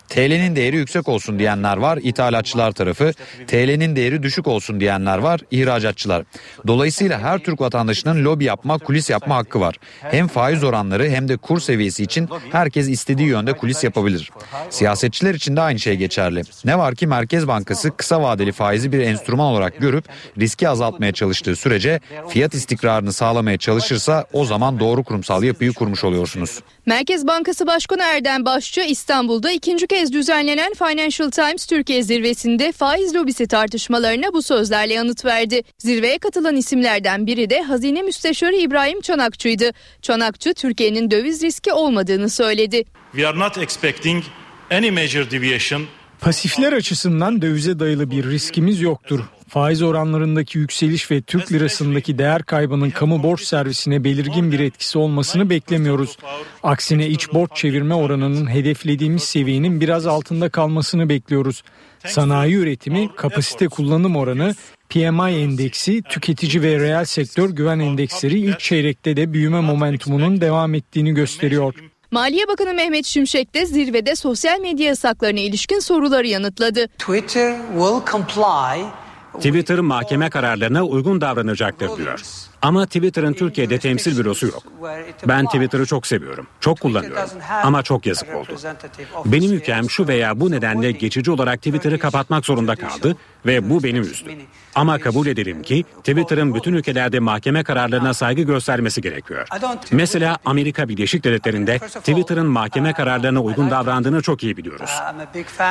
TL'nin değeri yüksek olsun diyenler var ithalatçılar tarafı. TL'nin değeri düşük olsun diyenler var ihracatçılar. Dolayısıyla her Türk vatandaşının lobi yapma, kulis yapma hakkı var. Hem faiz oranları hem de kur seviyesi için herkes istediği yönde kulis yapabilir. Siyasetçiler için de aynı şey geçerli. Ne var ki Merkez Bankası kısa vadeli faizi bir enstrüman olarak görüp riski azaltmaya çalıştığı sürece fiyat istikrarını sağlamaya çalışırsa o zaman doğru kurumsal yapıyı kurmuş oluyorsunuz. Merkez Bankası Başkanı Erdem Başçı İstanbul'da ikinci kez düzenlenen Financial Times Türkiye zirvesinde faiz lobisi tartışmalarına bu sözlerle yanıt verdi. Zirveye katılan isimlerden biri de Hazine Müsteşarı İbrahim Çanakçı'ydı. Çanakçı Türkiye'nin döviz riski olmadığını söyledi. We are not expecting any major deviation Pasifler açısından dövize dayalı bir riskimiz yoktur. Faiz oranlarındaki yükseliş ve Türk lirasındaki değer kaybının kamu borç servisine belirgin bir etkisi olmasını beklemiyoruz. Aksine iç borç çevirme oranının hedeflediğimiz seviyenin biraz altında kalmasını bekliyoruz. Sanayi üretimi, kapasite kullanım oranı, PMI endeksi, tüketici ve reel sektör güven endeksleri ilk çeyrekte de büyüme momentumunun devam ettiğini gösteriyor. Maliye Bakanı Mehmet Şimşek de zirvede sosyal medya yasaklarına ilişkin soruları yanıtladı. Twitter will comply Twitter mahkeme kararlarına uygun davranacaktır diyor. Ama Twitter'ın Türkiye'de temsil bürosu yok. Ben Twitter'ı çok seviyorum, çok kullanıyorum. ama çok yazık oldu. Benim ülkem şu veya bu nedenle geçici olarak Twitter'ı kapatmak zorunda kaldı ve bu beni üzdü. Ama kabul edelim ki Twitter'ın bütün ülkelerde mahkeme kararlarına saygı göstermesi gerekiyor. Mesela Amerika Birleşik Devletleri'nde Twitter'ın mahkeme kararlarına uygun davrandığını çok iyi biliyoruz.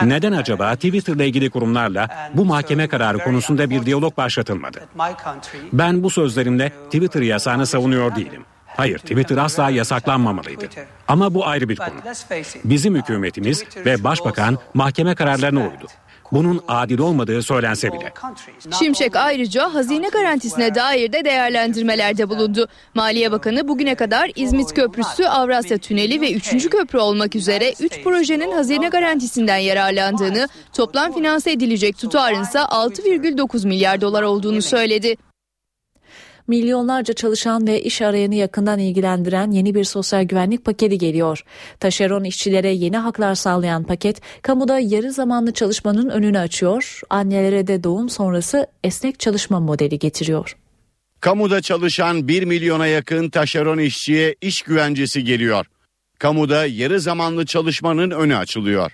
Neden acaba Twitter'la ilgili kurumlarla bu mahkeme kararı konusunda bir diyalog başlatılmadı? Ben bu sözlerimle Twitter yasağını savunuyor değilim. Hayır, Twitter asla yasaklanmamalıydı. Ama bu ayrı bir konu. Bizim hükümetimiz ve başbakan mahkeme kararlarına uydu bunun adil olmadığı söylense bile. Şimşek ayrıca hazine garantisine dair de değerlendirmelerde bulundu. Maliye Bakanı bugüne kadar İzmit Köprüsü, Avrasya Tüneli ve 3. Köprü olmak üzere 3 projenin hazine garantisinden yararlandığını, toplam finanse edilecek tutarın ise 6,9 milyar dolar olduğunu söyledi. Milyonlarca çalışan ve iş arayanı yakından ilgilendiren yeni bir sosyal güvenlik paketi geliyor. Taşeron işçilere yeni haklar sağlayan paket kamuda yarı zamanlı çalışmanın önünü açıyor. Annelere de doğum sonrası esnek çalışma modeli getiriyor. Kamuda çalışan 1 milyona yakın taşeron işçiye iş güvencesi geliyor. Kamuda yarı zamanlı çalışmanın önü açılıyor.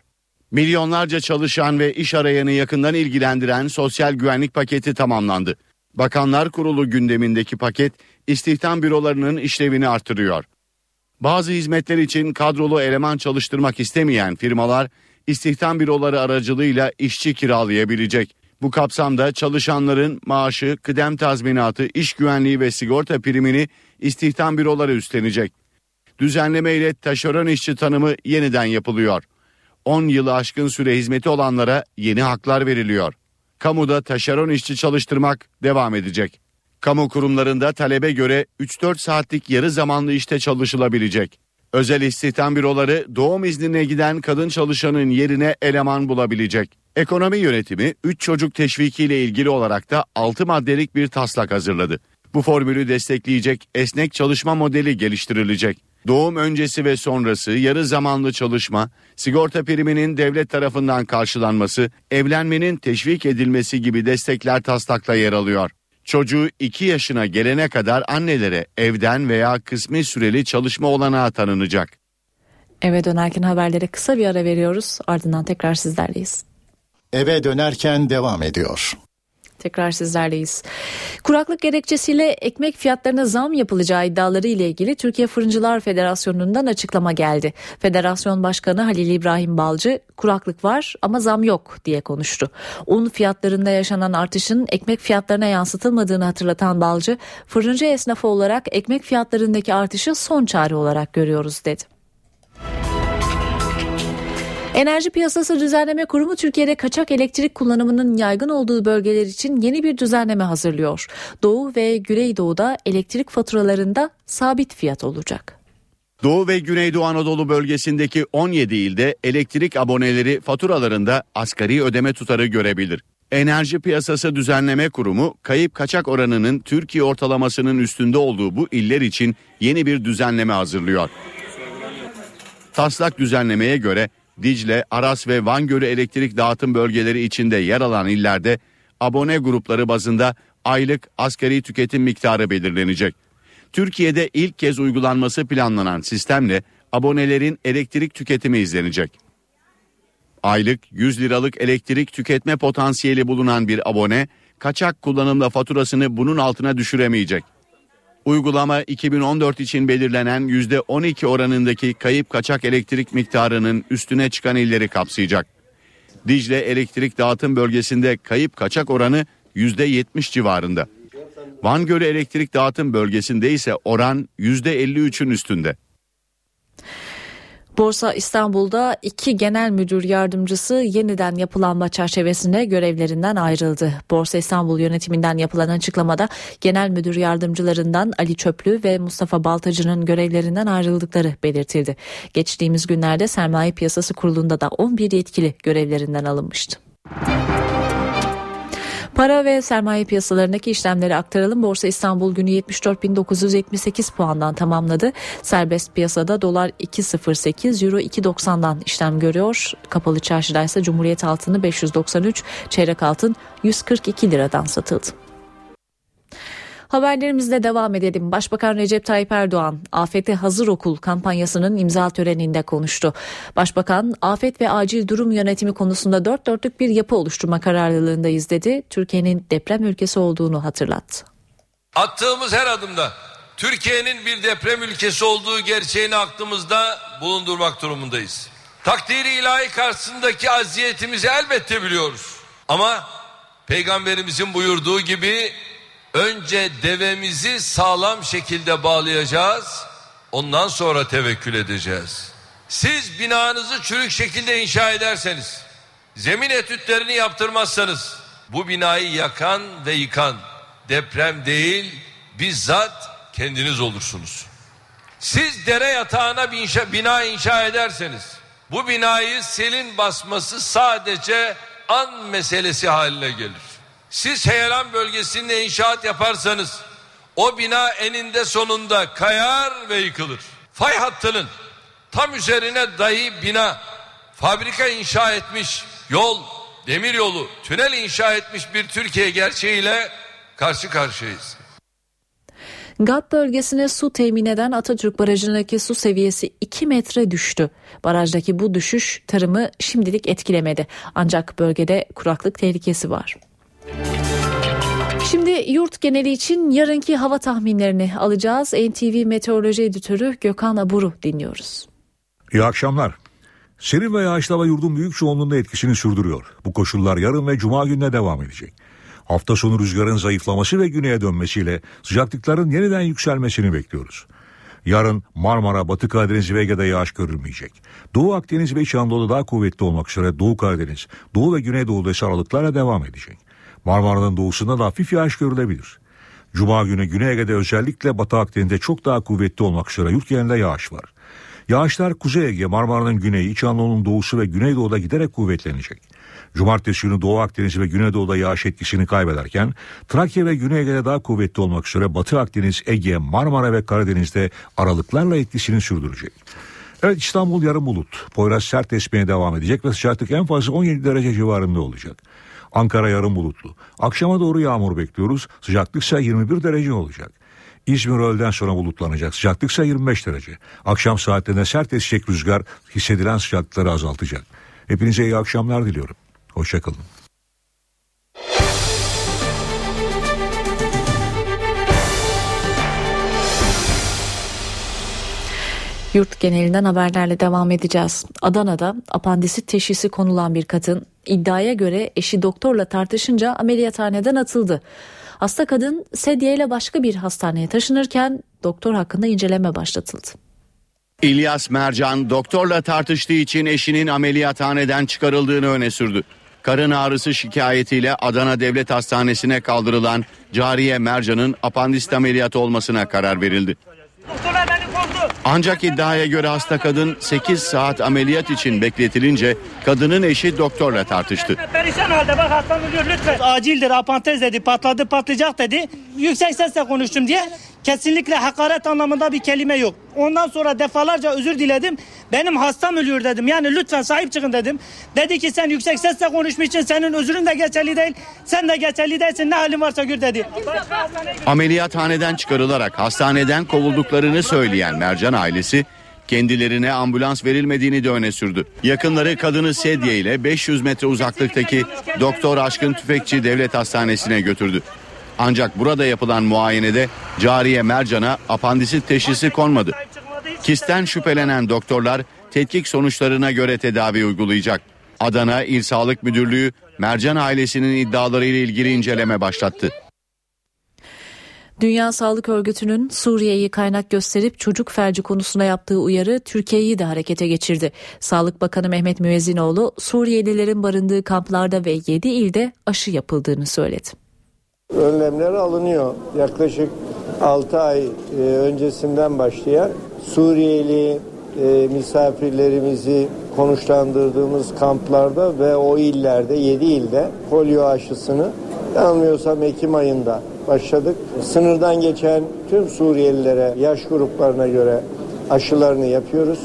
Milyonlarca çalışan ve iş arayanı yakından ilgilendiren sosyal güvenlik paketi tamamlandı. Bakanlar Kurulu gündemindeki paket istihdam bürolarının işlevini artırıyor. Bazı hizmetler için kadrolu eleman çalıştırmak istemeyen firmalar istihdam büroları aracılığıyla işçi kiralayabilecek. Bu kapsamda çalışanların maaşı, kıdem tazminatı, iş güvenliği ve sigorta primini istihdam büroları üstlenecek. Düzenleme ile taşeron işçi tanımı yeniden yapılıyor. 10 yılı aşkın süre hizmeti olanlara yeni haklar veriliyor. Kamuda taşeron işçi çalıştırmak devam edecek. Kamu kurumlarında talebe göre 3-4 saatlik yarı zamanlı işte çalışılabilecek. Özel istihdam büroları doğum iznine giden kadın çalışanın yerine eleman bulabilecek. Ekonomi yönetimi 3 çocuk teşviki ile ilgili olarak da 6 maddelik bir taslak hazırladı. Bu formülü destekleyecek esnek çalışma modeli geliştirilecek. Doğum öncesi ve sonrası yarı zamanlı çalışma, sigorta priminin devlet tarafından karşılanması, evlenmenin teşvik edilmesi gibi destekler taslakta yer alıyor. Çocuğu 2 yaşına gelene kadar annelere evden veya kısmi süreli çalışma olanağı tanınacak. Eve dönerken haberlere kısa bir ara veriyoruz. Ardından tekrar sizlerleyiz. Eve dönerken devam ediyor. Tekrar sizlerleyiz. Kuraklık gerekçesiyle ekmek fiyatlarına zam yapılacağı iddiaları ile ilgili Türkiye Fırıncılar Federasyonu'ndan açıklama geldi. Federasyon Başkanı Halil İbrahim Balcı kuraklık var ama zam yok diye konuştu. Un fiyatlarında yaşanan artışın ekmek fiyatlarına yansıtılmadığını hatırlatan Balcı, fırıncı esnafı olarak ekmek fiyatlarındaki artışı son çare olarak görüyoruz dedi. Enerji Piyasası Düzenleme Kurumu Türkiye'de kaçak elektrik kullanımının yaygın olduğu bölgeler için yeni bir düzenleme hazırlıyor. Doğu ve Güneydoğu'da elektrik faturalarında sabit fiyat olacak. Doğu ve Güneydoğu Anadolu bölgesindeki 17 ilde elektrik aboneleri faturalarında asgari ödeme tutarı görebilir. Enerji Piyasası Düzenleme Kurumu kayıp kaçak oranının Türkiye ortalamasının üstünde olduğu bu iller için yeni bir düzenleme hazırlıyor. Taslak düzenlemeye göre Dicle, Aras ve Van Gölü elektrik dağıtım bölgeleri içinde yer alan illerde abone grupları bazında aylık asgari tüketim miktarı belirlenecek. Türkiye'de ilk kez uygulanması planlanan sistemle abonelerin elektrik tüketimi izlenecek. Aylık 100 liralık elektrik tüketme potansiyeli bulunan bir abone kaçak kullanımla faturasını bunun altına düşüremeyecek. Uygulama 2014 için belirlenen %12 oranındaki kayıp kaçak elektrik miktarının üstüne çıkan illeri kapsayacak. Dicle elektrik dağıtım bölgesinde kayıp kaçak oranı %70 civarında. Van Gölü elektrik dağıtım bölgesinde ise oran %53'ün üstünde. Borsa İstanbul'da iki genel müdür yardımcısı yeniden yapılanma çerçevesinde görevlerinden ayrıldı. Borsa İstanbul yönetiminden yapılan açıklamada genel müdür yardımcılarından Ali Çöplü ve Mustafa Baltacı'nın görevlerinden ayrıldıkları belirtildi. Geçtiğimiz günlerde Sermaye Piyasası Kurulu'nda da 11 yetkili görevlerinden alınmıştı. Para ve sermaye piyasalarındaki işlemleri aktaralım. Borsa İstanbul günü 74.978 puandan tamamladı. Serbest piyasada dolar 2.08, euro 2.90'dan işlem görüyor. Kapalı çarşıda ise Cumhuriyet altını 593, çeyrek altın 142 liradan satıldı. Haberlerimizle devam edelim. Başbakan Recep Tayyip Erdoğan, Afete Hazır Okul kampanyasının imza töreninde konuştu. Başbakan, afet ve acil durum yönetimi konusunda dört dörtlük bir yapı oluşturma kararlılığındayız dedi. Türkiye'nin deprem ülkesi olduğunu hatırlattı. Attığımız her adımda Türkiye'nin bir deprem ülkesi olduğu gerçeğini aklımızda bulundurmak durumundayız. Takdiri ilahi karşısındaki aziyetimizi elbette biliyoruz. Ama peygamberimizin buyurduğu gibi önce devemizi sağlam şekilde bağlayacağız. Ondan sonra tevekkül edeceğiz. Siz binanızı çürük şekilde inşa ederseniz, zemin etütlerini yaptırmazsanız, bu binayı yakan ve yıkan deprem değil, bizzat kendiniz olursunuz. Siz dere yatağına bir inşa, bina inşa ederseniz, bu binayı selin basması sadece an meselesi haline gelir. Siz heyelan bölgesinde inşaat yaparsanız o bina eninde sonunda kayar ve yıkılır. Fay hattının tam üzerine dahi bina, fabrika inşa etmiş, yol, demir yolu, tünel inşa etmiş bir Türkiye gerçeğiyle karşı karşıyayız. GAP bölgesine su temin eden Atatürk Barajı'ndaki su seviyesi 2 metre düştü. Barajdaki bu düşüş tarımı şimdilik etkilemedi. Ancak bölgede kuraklık tehlikesi var. Şimdi yurt geneli için yarınki hava tahminlerini alacağız. NTV Meteoroloji Editörü Gökhan Aburu dinliyoruz. İyi akşamlar. Serin ve yağışlı hava yurdun büyük çoğunluğunda etkisini sürdürüyor. Bu koşullar yarın ve cuma gününe devam edecek. Hafta sonu rüzgarın zayıflaması ve güneye dönmesiyle sıcaklıkların yeniden yükselmesini bekliyoruz. Yarın Marmara, Batı Karadeniz ve Ege'de yağış görülmeyecek. Doğu Akdeniz ve İç Anadolu'da daha kuvvetli olmak üzere Doğu Karadeniz, Doğu ve Güneydoğu'da ise aralıklarla devam edecek. Marmara'nın doğusunda da hafif yağış görülebilir. Cuma günü Güney Ege'de özellikle Batı Akdeniz'de çok daha kuvvetli olmak üzere yurt genelinde yağış var. Yağışlar Kuzey Ege, Marmara'nın güneyi, İç Anadolu'nun doğusu ve Güneydoğu'da giderek kuvvetlenecek. Cumartesi günü Doğu Akdeniz ve Güneydoğu'da yağış etkisini kaybederken Trakya ve Güney Ege'de daha kuvvetli olmak üzere Batı Akdeniz, Ege, Marmara ve Karadeniz'de aralıklarla etkisini sürdürecek. Evet İstanbul yarım bulut. Poyraz sert esmeye devam edecek ve sıcaklık en fazla 17 derece civarında olacak. Ankara yarım bulutlu. Akşama doğru yağmur bekliyoruz. Sıcaklık ise 21 derece olacak. İzmir öğleden sonra bulutlanacak. Sıcaklık ise 25 derece. Akşam saatlerinde sert esecek rüzgar hissedilen sıcaklıkları azaltacak. Hepinize iyi akşamlar diliyorum. Hoşçakalın. Yurt genelinden haberlerle devam edeceğiz. Adana'da apandisit teşhisi konulan bir kadın iddiaya göre eşi doktorla tartışınca ameliyathaneden atıldı. Hasta kadın sedyeyle başka bir hastaneye taşınırken doktor hakkında inceleme başlatıldı. İlyas Mercan doktorla tartıştığı için eşinin ameliyathaneden çıkarıldığını öne sürdü. Karın ağrısı şikayetiyle Adana Devlet Hastanesi'ne kaldırılan Cariye Mercan'ın apandisit ameliyatı olmasına karar verildi. Ancak iddiaya göre hasta kadın 8 saat ameliyat için bekletilince kadının eşi doktorla tartıştı. Perişan halde bak hastam ölüyor lütfen. Acildir apantez dedi patladı patlayacak dedi. Yüksek sesle konuştum diye kesinlikle hakaret anlamında bir kelime yok. Ondan sonra defalarca özür diledim. Benim hastam ölüyor dedim. Yani lütfen sahip çıkın dedim. Dedi ki sen yüksek sesle konuşmuşsun. Senin özrün de geçerli değil. Sen de geçerli değilsin. Ne halin varsa gör dedi. Ameliyathaneden çıkarılarak hastaneden kovulduklarını söyleyen Mercan ailesi kendilerine ambulans verilmediğini de öne sürdü. Yakınları kadını sedye ile 500 metre uzaklıktaki Doktor Aşkın Tüfekçi Devlet Hastanesi'ne götürdü. Ancak burada yapılan muayenede Cariye Mercan'a apandisit teşhisi konmadı. Kisten şüphelenen doktorlar tetkik sonuçlarına göre tedavi uygulayacak. Adana İl Sağlık Müdürlüğü Mercan ailesinin iddialarıyla ilgili inceleme başlattı. Dünya Sağlık Örgütü'nün Suriye'yi kaynak gösterip çocuk felci konusuna yaptığı uyarı Türkiye'yi de harekete geçirdi. Sağlık Bakanı Mehmet Müezzinoğlu Suriyelilerin barındığı kamplarda ve 7 ilde aşı yapıldığını söyledi. Önlemler alınıyor. Yaklaşık 6 ay e, öncesinden başlayan Suriyeli e, misafirlerimizi konuşlandırdığımız kamplarda ve o illerde 7 ilde polio aşısını yanılmıyorsam Ekim ayında başladık. Sınırdan geçen tüm Suriyelilere yaş gruplarına göre aşılarını yapıyoruz.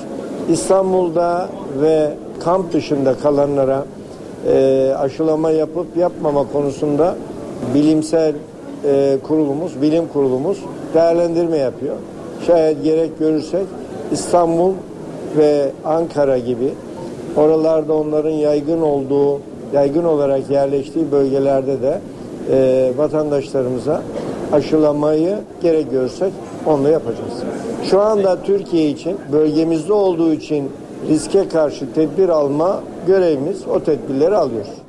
İstanbul'da ve kamp dışında kalanlara e, aşılama yapıp yapmama konusunda bilimsel e, kurulumuz, bilim kurulumuz değerlendirme yapıyor. Şayet gerek görürsek İstanbul ve Ankara gibi oralarda onların yaygın olduğu, yaygın olarak yerleştiği bölgelerde de e, vatandaşlarımıza aşılamayı gerek görsek onu yapacağız. Şu anda Türkiye için bölgemizde olduğu için riske karşı tedbir alma görevimiz o tedbirleri alıyoruz.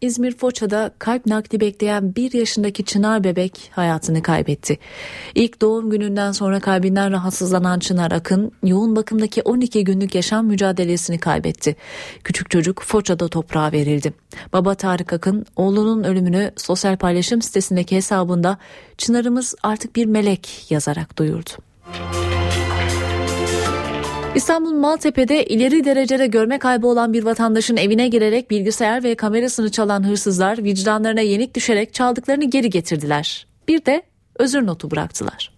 İzmir Foça'da kalp nakli bekleyen bir yaşındaki Çınar bebek hayatını kaybetti. İlk doğum gününden sonra kalbinden rahatsızlanan Çınar Akın yoğun bakımdaki 12 günlük yaşam mücadelesini kaybetti. Küçük çocuk Foça'da toprağa verildi. Baba Tarık Akın oğlunun ölümünü sosyal paylaşım sitesindeki hesabında Çınar'ımız artık bir melek yazarak duyurdu. İstanbul Maltepe'de ileri derecede görme kaybı olan bir vatandaşın evine girerek bilgisayar ve kamerasını çalan hırsızlar vicdanlarına yenik düşerek çaldıklarını geri getirdiler. Bir de özür notu bıraktılar.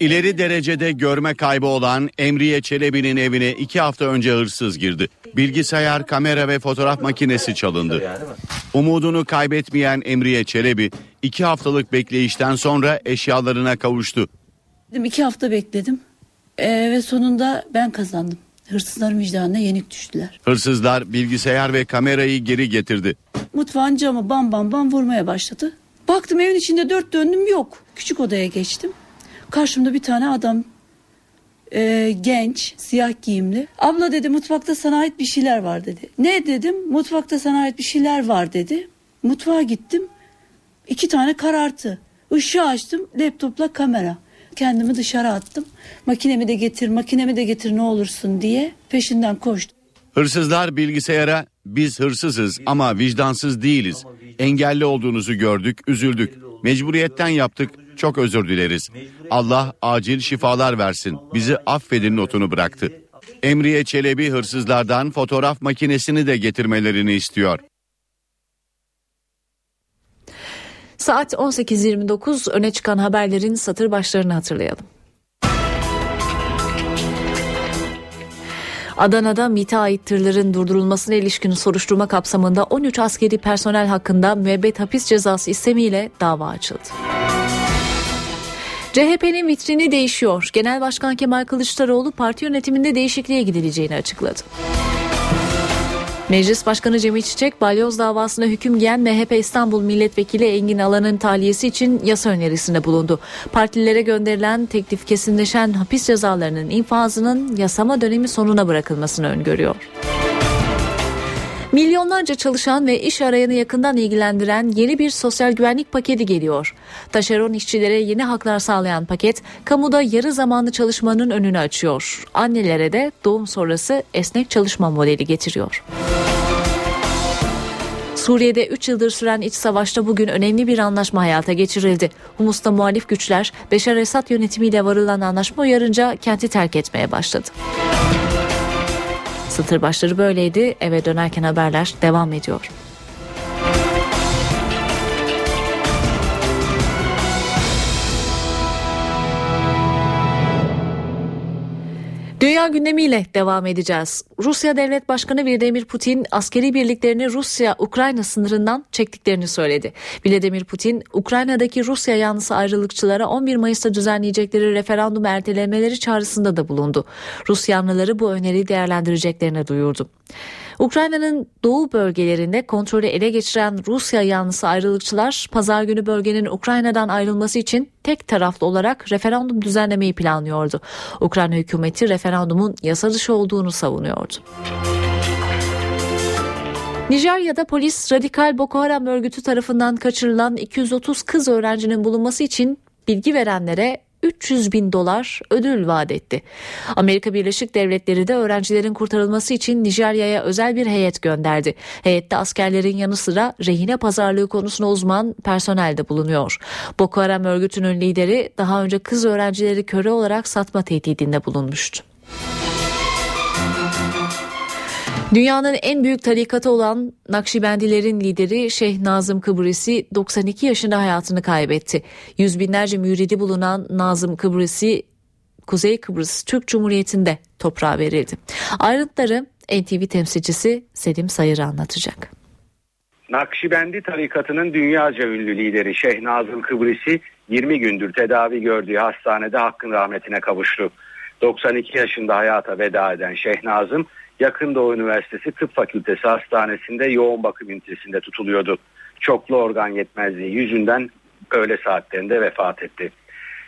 İleri derecede görme kaybı olan Emriye Çelebi'nin evine iki hafta önce hırsız girdi. Bilgisayar, kamera ve fotoğraf makinesi çalındı. Umudunu kaybetmeyen Emriye Çelebi iki haftalık bekleyişten sonra eşyalarına kavuştu. İki hafta bekledim ee, ve sonunda ben kazandım. Hırsızların vicdanına yenik düştüler. Hırsızlar bilgisayar ve kamerayı geri getirdi. Mutfağın camı bam bam bam vurmaya başladı. Baktım evin içinde dört döndüm yok. Küçük odaya geçtim. Karşımda bir tane adam e, genç siyah giyimli. Abla dedi mutfakta sana ait bir şeyler var dedi. Ne dedim mutfakta sana ait bir şeyler var dedi. Mutfağa gittim. İki tane karartı. Işığı açtım laptopla kamera. Kendimi dışarı attım. Makinemi de getir makinemi de getir ne olursun diye peşinden koştum. Hırsızlar bilgisayara biz hırsızız ama vicdansız değiliz. Engelli olduğunuzu gördük, üzüldük. Mecburiyetten yaptık. Çok özür dileriz. Allah acil şifalar versin. Bizi affedin notunu bıraktı. Emriye Çelebi hırsızlardan fotoğraf makinesini de getirmelerini istiyor. Saat 18.29 öne çıkan haberlerin satır başlarını hatırlayalım. Adana'da MİT'e ait tırların durdurulmasına ilişkin soruşturma kapsamında 13 askeri personel hakkında müebbet hapis cezası istemiyle dava açıldı. CHP'nin vitrini değişiyor. Genel Başkan Kemal Kılıçdaroğlu parti yönetiminde değişikliğe gidileceğini açıkladı. Meclis Başkanı Cemil Çiçek, balyoz davasına hüküm giyen MHP İstanbul Milletvekili Engin Alan'ın tahliyesi için yasa önerisinde bulundu. Partililere gönderilen teklif kesinleşen hapis cezalarının infazının yasama dönemi sonuna bırakılmasını öngörüyor. Milyonlarca çalışan ve iş arayanı yakından ilgilendiren yeni bir sosyal güvenlik paketi geliyor. Taşeron işçilere yeni haklar sağlayan paket, kamuda yarı zamanlı çalışmanın önünü açıyor. Annelere de doğum sonrası esnek çalışma modeli getiriyor. Suriye'de 3 yıldır süren iç savaşta bugün önemli bir anlaşma hayata geçirildi. Humus'ta muhalif güçler Beşar Esad yönetimiyle varılan anlaşma uyarınca kenti terk etmeye başladı. Satır başları böyleydi. Eve dönerken haberler devam ediyor. Dünya gündemiyle devam edeceğiz. Rusya Devlet Başkanı Vladimir Putin askeri birliklerini Rusya-Ukrayna sınırından çektiklerini söyledi. Vladimir Putin, Ukrayna'daki Rusya yanlısı ayrılıkçılara 11 Mayıs'ta düzenleyecekleri referandum ertelemeleri çağrısında da bulundu. Rus yanlıları bu öneriyi değerlendireceklerini duyurdu. Ukrayna'nın doğu bölgelerinde kontrolü ele geçiren Rusya yanlısı ayrılıkçılar pazar günü bölgenin Ukrayna'dan ayrılması için tek taraflı olarak referandum düzenlemeyi planlıyordu. Ukrayna hükümeti referandumun yasa dışı olduğunu savunuyordu. Nijerya'da polis radikal Boko Haram örgütü tarafından kaçırılan 230 kız öğrencinin bulunması için bilgi verenlere 300 bin dolar ödül vaat etti. Amerika Birleşik Devletleri de öğrencilerin kurtarılması için Nijerya'ya özel bir heyet gönderdi. Heyette askerlerin yanı sıra rehine pazarlığı konusunda uzman personel de bulunuyor. Boko Haram örgütünün lideri daha önce kız öğrencileri köre olarak satma tehdidinde bulunmuştu. Dünyanın en büyük tarikatı olan Nakşibendilerin lideri Şeyh Nazım Kıbrısi 92 yaşında hayatını kaybetti. Yüz binlerce müridi bulunan Nazım Kıbrısi Kuzey Kıbrıs Türk Cumhuriyeti'nde toprağa verildi. Ayrıntıları NTV temsilcisi Selim Sayır anlatacak. Nakşibendi tarikatının dünyaca ünlü lideri Şeyh Nazım Kıbrısi 20 gündür tedavi gördüğü hastanede hakkın rahmetine kavuştu. 92 yaşında hayata veda eden Şeyh Nazım Yakın Doğu Üniversitesi Tıp Fakültesi Hastanesi'nde yoğun bakım ünitesinde tutuluyordu. Çoklu organ yetmezliği yüzünden öğle saatlerinde vefat etti.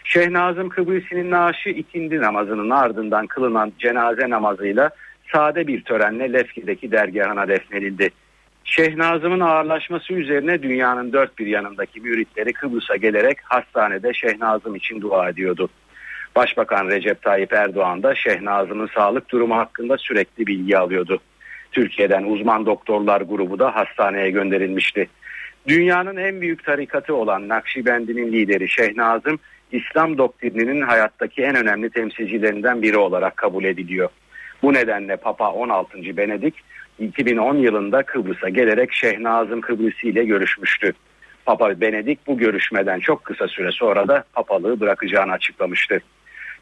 Şeyh Nazım Kıbrıs'ın naaşı ikindi namazının ardından kılınan cenaze namazıyla sade bir törenle Lefki'deki dergahına defnedildi. Şeyh Nazım'ın ağırlaşması üzerine dünyanın dört bir yanındaki müritleri Kıbrıs'a gelerek hastanede Şeyh Nazım için dua ediyordu. Başbakan Recep Tayyip Erdoğan da Şehnaz'ın sağlık durumu hakkında sürekli bilgi alıyordu. Türkiye'den uzman doktorlar grubu da hastaneye gönderilmişti. Dünyanın en büyük tarikatı olan Nakşibendi'nin lideri Şehnazım, İslam doktrininin hayattaki en önemli temsilcilerinden biri olarak kabul ediliyor. Bu nedenle Papa 16. Benedik 2010 yılında Kıbrıs'a gelerek Şehnazım Kıbrıs ile görüşmüştü. Papa Benedik bu görüşmeden çok kısa süre sonra da papalığı bırakacağını açıklamıştı.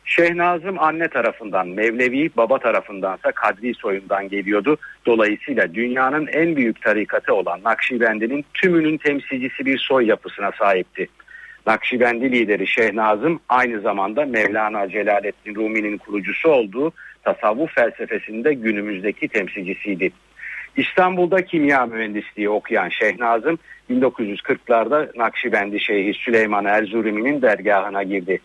Şehnazım anne tarafından Mevlevi, baba tarafındansa Kadri soyundan geliyordu. Dolayısıyla dünyanın en büyük tarikatı olan Nakşibendi'nin tümünün temsilcisi bir soy yapısına sahipti. Nakşibendi lideri Şehnazım aynı zamanda Mevlana Celaleddin Rumi'nin kurucusu olduğu tasavvuf felsefesinde günümüzdeki temsilcisiydi. İstanbul'da kimya mühendisliği okuyan Şehnazım 1940'larda Nakşibendi Şeyhi Süleyman Erzurumi'nin dergahına girdi.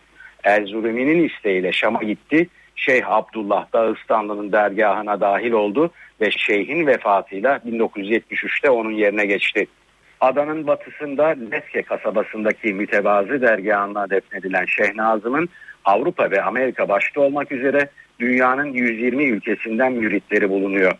Erzurumi'nin isteğiyle Şam'a gitti. Şeyh Abdullah Dağıstanlı'nın dergahına dahil oldu ve şeyhin vefatıyla 1973'te onun yerine geçti. Adanın batısında Leske kasabasındaki mütevazı dergahına defnedilen Şehnazım'ın Avrupa ve Amerika başta olmak üzere dünyanın 120 ülkesinden müritleri bulunuyor.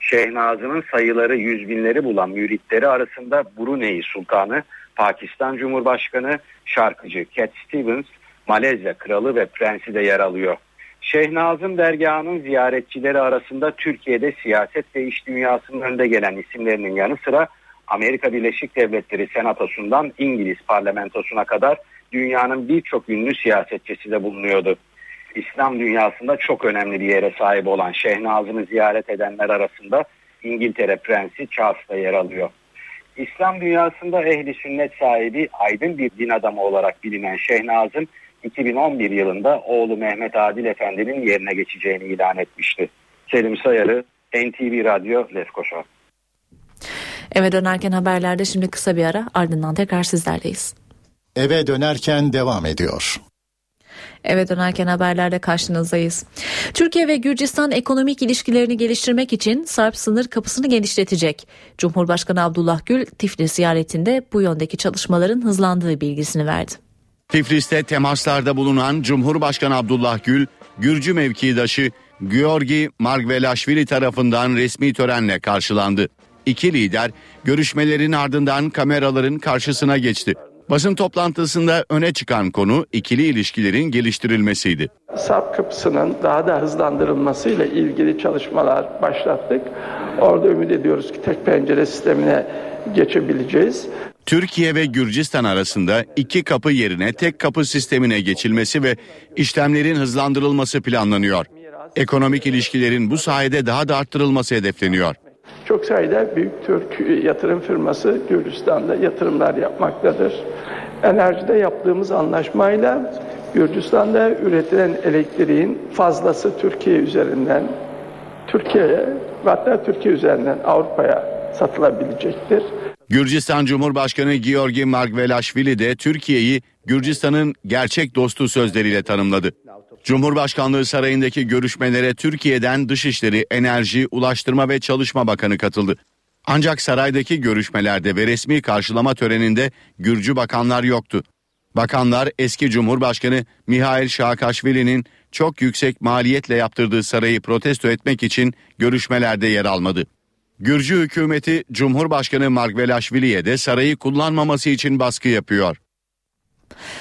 Şehnazım'ın sayıları yüz binleri bulan müritleri arasında Brunei Sultanı, Pakistan Cumhurbaşkanı, şarkıcı Cat Stevens, Malezya Kralı ve Prensi de yer alıyor. Şehnazım dergahının ziyaretçileri arasında Türkiye'de siyaset ve iş dünyasının önde gelen isimlerinin yanı sıra Amerika Birleşik Devletleri Senatosu'ndan İngiliz parlamentosuna kadar dünyanın birçok ünlü siyasetçisi de bulunuyordu. İslam dünyasında çok önemli bir yere sahip olan Şehnazım'ı ziyaret edenler arasında İngiltere Prensi Charles da yer alıyor. İslam dünyasında ehli sünnet sahibi aydın bir din adamı olarak bilinen Şehnazım 2011 yılında oğlu Mehmet Adil Efendi'nin yerine geçeceğini ilan etmişti. Selim Sayarı, NTV Radyo, Lefkoşa. Eve dönerken haberlerde şimdi kısa bir ara ardından tekrar sizlerleyiz. Eve dönerken devam ediyor. Eve dönerken haberlerde karşınızdayız. Türkiye ve Gürcistan ekonomik ilişkilerini geliştirmek için Sarp sınır kapısını genişletecek. Cumhurbaşkanı Abdullah Gül Tiflis ziyaretinde bu yöndeki çalışmaların hızlandığı bilgisini verdi. Tiflis'te temaslarda bulunan Cumhurbaşkanı Abdullah Gül, Gürcü mevkidaşı Georgi Margvelashvili tarafından resmi törenle karşılandı. İki lider görüşmelerin ardından kameraların karşısına geçti. Basın toplantısında öne çıkan konu ikili ilişkilerin geliştirilmesiydi. Sarp kapısının daha da hızlandırılmasıyla ilgili çalışmalar başlattık. Orada ümit ediyoruz ki tek pencere sistemine geçebileceğiz. Türkiye ve Gürcistan arasında iki kapı yerine tek kapı sistemine geçilmesi ve işlemlerin hızlandırılması planlanıyor. Ekonomik ilişkilerin bu sayede daha da arttırılması hedefleniyor. Çok sayıda büyük Türk yatırım firması Gürcistan'da yatırımlar yapmaktadır. Enerjide yaptığımız anlaşmayla Gürcistan'da üretilen elektriğin fazlası Türkiye üzerinden Türkiye'ye ve hatta Türkiye üzerinden Avrupa'ya satılabilecektir. Gürcistan Cumhurbaşkanı Georgi Margvelashvili de Türkiye'yi Gürcistan'ın gerçek dostu sözleriyle tanımladı. Cumhurbaşkanlığı sarayındaki görüşmelere Türkiye'den Dışişleri, Enerji, Ulaştırma ve Çalışma Bakanı katıldı. Ancak saraydaki görüşmelerde ve resmi karşılama töreninde Gürcü bakanlar yoktu. Bakanlar eski Cumhurbaşkanı Mihail Şaakaşvili'nin çok yüksek maliyetle yaptırdığı sarayı protesto etmek için görüşmelerde yer almadı. Gürcü hükümeti Cumhurbaşkanı Margvelashvili'ye de sarayı kullanmaması için baskı yapıyor.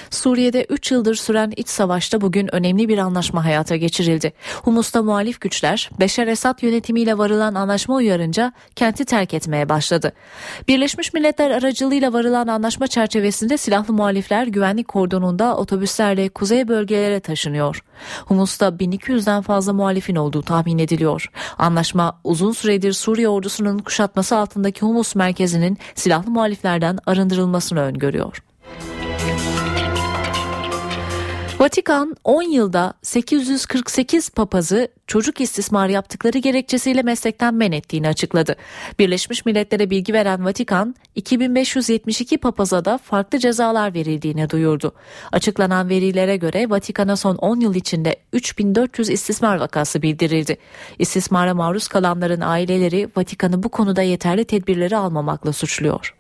Suriye'de 3 yıldır süren iç savaşta bugün önemli bir anlaşma hayata geçirildi. Humus'ta muhalif güçler Beşer Esad yönetimiyle varılan anlaşma uyarınca kenti terk etmeye başladı. Birleşmiş Milletler aracılığıyla varılan anlaşma çerçevesinde silahlı muhalifler güvenlik kordonunda otobüslerle kuzey bölgelere taşınıyor. Humus'ta 1200'den fazla muhalifin olduğu tahmin ediliyor. Anlaşma uzun süredir Suriye ordusunun kuşatması altındaki Humus merkezinin silahlı muhaliflerden arındırılmasını öngörüyor. Vatikan 10 yılda 848 papazı çocuk istismarı yaptıkları gerekçesiyle meslekten men ettiğini açıkladı. Birleşmiş Milletler'e bilgi veren Vatikan 2572 papaza da farklı cezalar verildiğini duyurdu. Açıklanan verilere göre Vatikan'a son 10 yıl içinde 3400 istismar vakası bildirildi. İstismara maruz kalanların aileleri Vatikan'ı bu konuda yeterli tedbirleri almamakla suçluyor.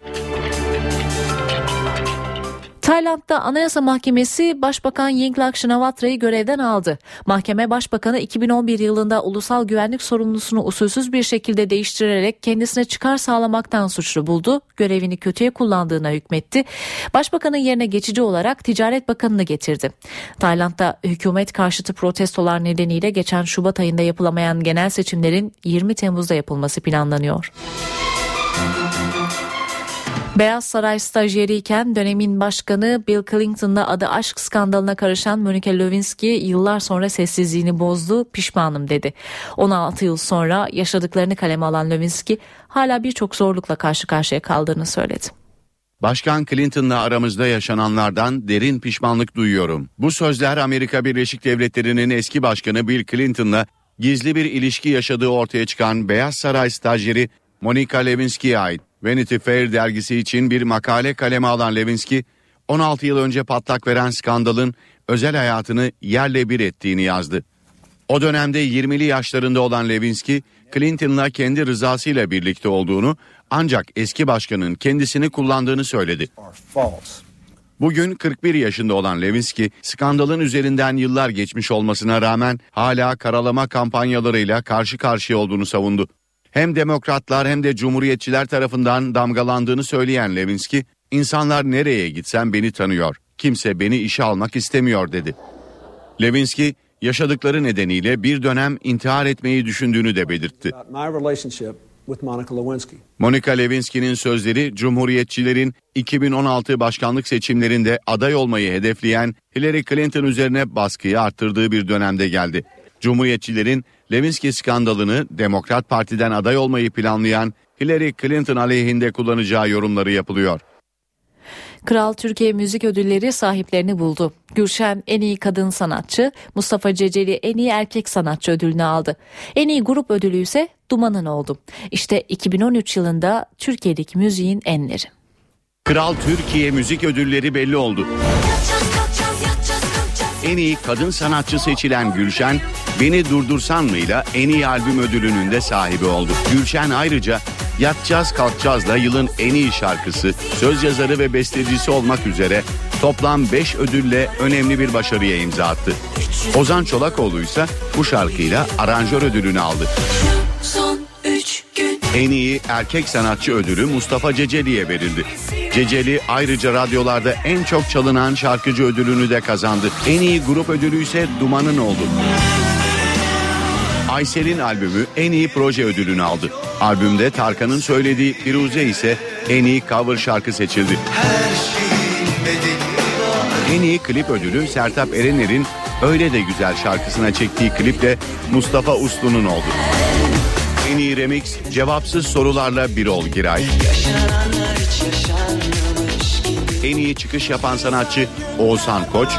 Tayland'da Anayasa Mahkemesi Başbakan Yingluck Shinawatra'yı görevden aldı. Mahkeme Başbakanı 2011 yılında ulusal güvenlik sorumlusunu usulsüz bir şekilde değiştirerek kendisine çıkar sağlamaktan suçlu buldu. Görevini kötüye kullandığına hükmetti. Başbakanın yerine geçici olarak Ticaret Bakanı'nı getirdi. Tayland'da hükümet karşıtı protestolar nedeniyle geçen Şubat ayında yapılamayan genel seçimlerin 20 Temmuz'da yapılması planlanıyor. Beyaz Saray stajyeriyken dönemin başkanı Bill Clinton'la adı aşk skandalına karışan Monica Lewinsky yıllar sonra sessizliğini bozdu, pişmanım dedi. 16 yıl sonra yaşadıklarını kaleme alan Lewinsky hala birçok zorlukla karşı karşıya kaldığını söyledi. Başkan Clinton'la aramızda yaşananlardan derin pişmanlık duyuyorum. Bu sözler Amerika Birleşik Devletleri'nin eski başkanı Bill Clinton'la gizli bir ilişki yaşadığı ortaya çıkan Beyaz Saray stajyeri Monica Lewinsky'ye ait. Vanity Fair dergisi için bir makale kaleme alan Lewinsky, 16 yıl önce patlak veren skandalın özel hayatını yerle bir ettiğini yazdı. O dönemde 20'li yaşlarında olan Lewinsky, Clinton'la kendi rızasıyla birlikte olduğunu ancak eski başkanın kendisini kullandığını söyledi. Bugün 41 yaşında olan Lewinsky, skandalın üzerinden yıllar geçmiş olmasına rağmen hala karalama kampanyalarıyla karşı karşıya olduğunu savundu. Hem demokratlar hem de cumhuriyetçiler tarafından damgalandığını söyleyen Lewinsky, insanlar nereye gitsem beni tanıyor, kimse beni işe almak istemiyor dedi. Lewinsky, yaşadıkları nedeniyle bir dönem intihar etmeyi düşündüğünü de belirtti. Monica Lewinsky'nin sözleri Cumhuriyetçilerin 2016 başkanlık seçimlerinde aday olmayı hedefleyen Hillary Clinton üzerine baskıyı arttırdığı bir dönemde geldi. Cumhuriyetçilerin Lewinsky skandalını Demokrat Parti'den aday olmayı planlayan Hillary Clinton aleyhinde kullanacağı yorumları yapılıyor. Kral Türkiye Müzik Ödülleri sahiplerini buldu. Gülşen en iyi kadın sanatçı, Mustafa Ceceli en iyi erkek sanatçı ödülünü aldı. En iyi grup ödülü ise Duman'ın oldu. İşte 2013 yılında Türkiye'deki müziğin enleri. Kral Türkiye Müzik Ödülleri belli oldu. En iyi kadın sanatçı seçilen Gülşen, Beni Durdursan mıyla en iyi albüm ödülünün de sahibi oldu. Gülşen ayrıca Yatacağız Kalkacağız'la yılın en iyi şarkısı, söz yazarı ve bestecisi olmak üzere toplam 5 ödülle önemli bir başarıya imza attı. Ozan Çolakoğlu ise bu şarkıyla aranjör ödülünü aldı. En iyi erkek sanatçı ödülü Mustafa Ceceli'ye verildi. Ceceli ayrıca radyolarda en çok çalınan şarkıcı ödülünü de kazandı. En iyi grup ödülü ise Duman'ın oldu. Aysel'in albümü en iyi proje ödülünü aldı. Albümde Tarkan'ın söylediği Firuze ise en iyi cover şarkı seçildi. En iyi klip ödülü Sertap Erener'in Öyle de Güzel şarkısına çektiği kliple Mustafa Uslu'nun oldu. En iyi remix Cevapsız Sorularla Birol Giray. En iyi çıkış yapan sanatçı Oğuzhan Koç.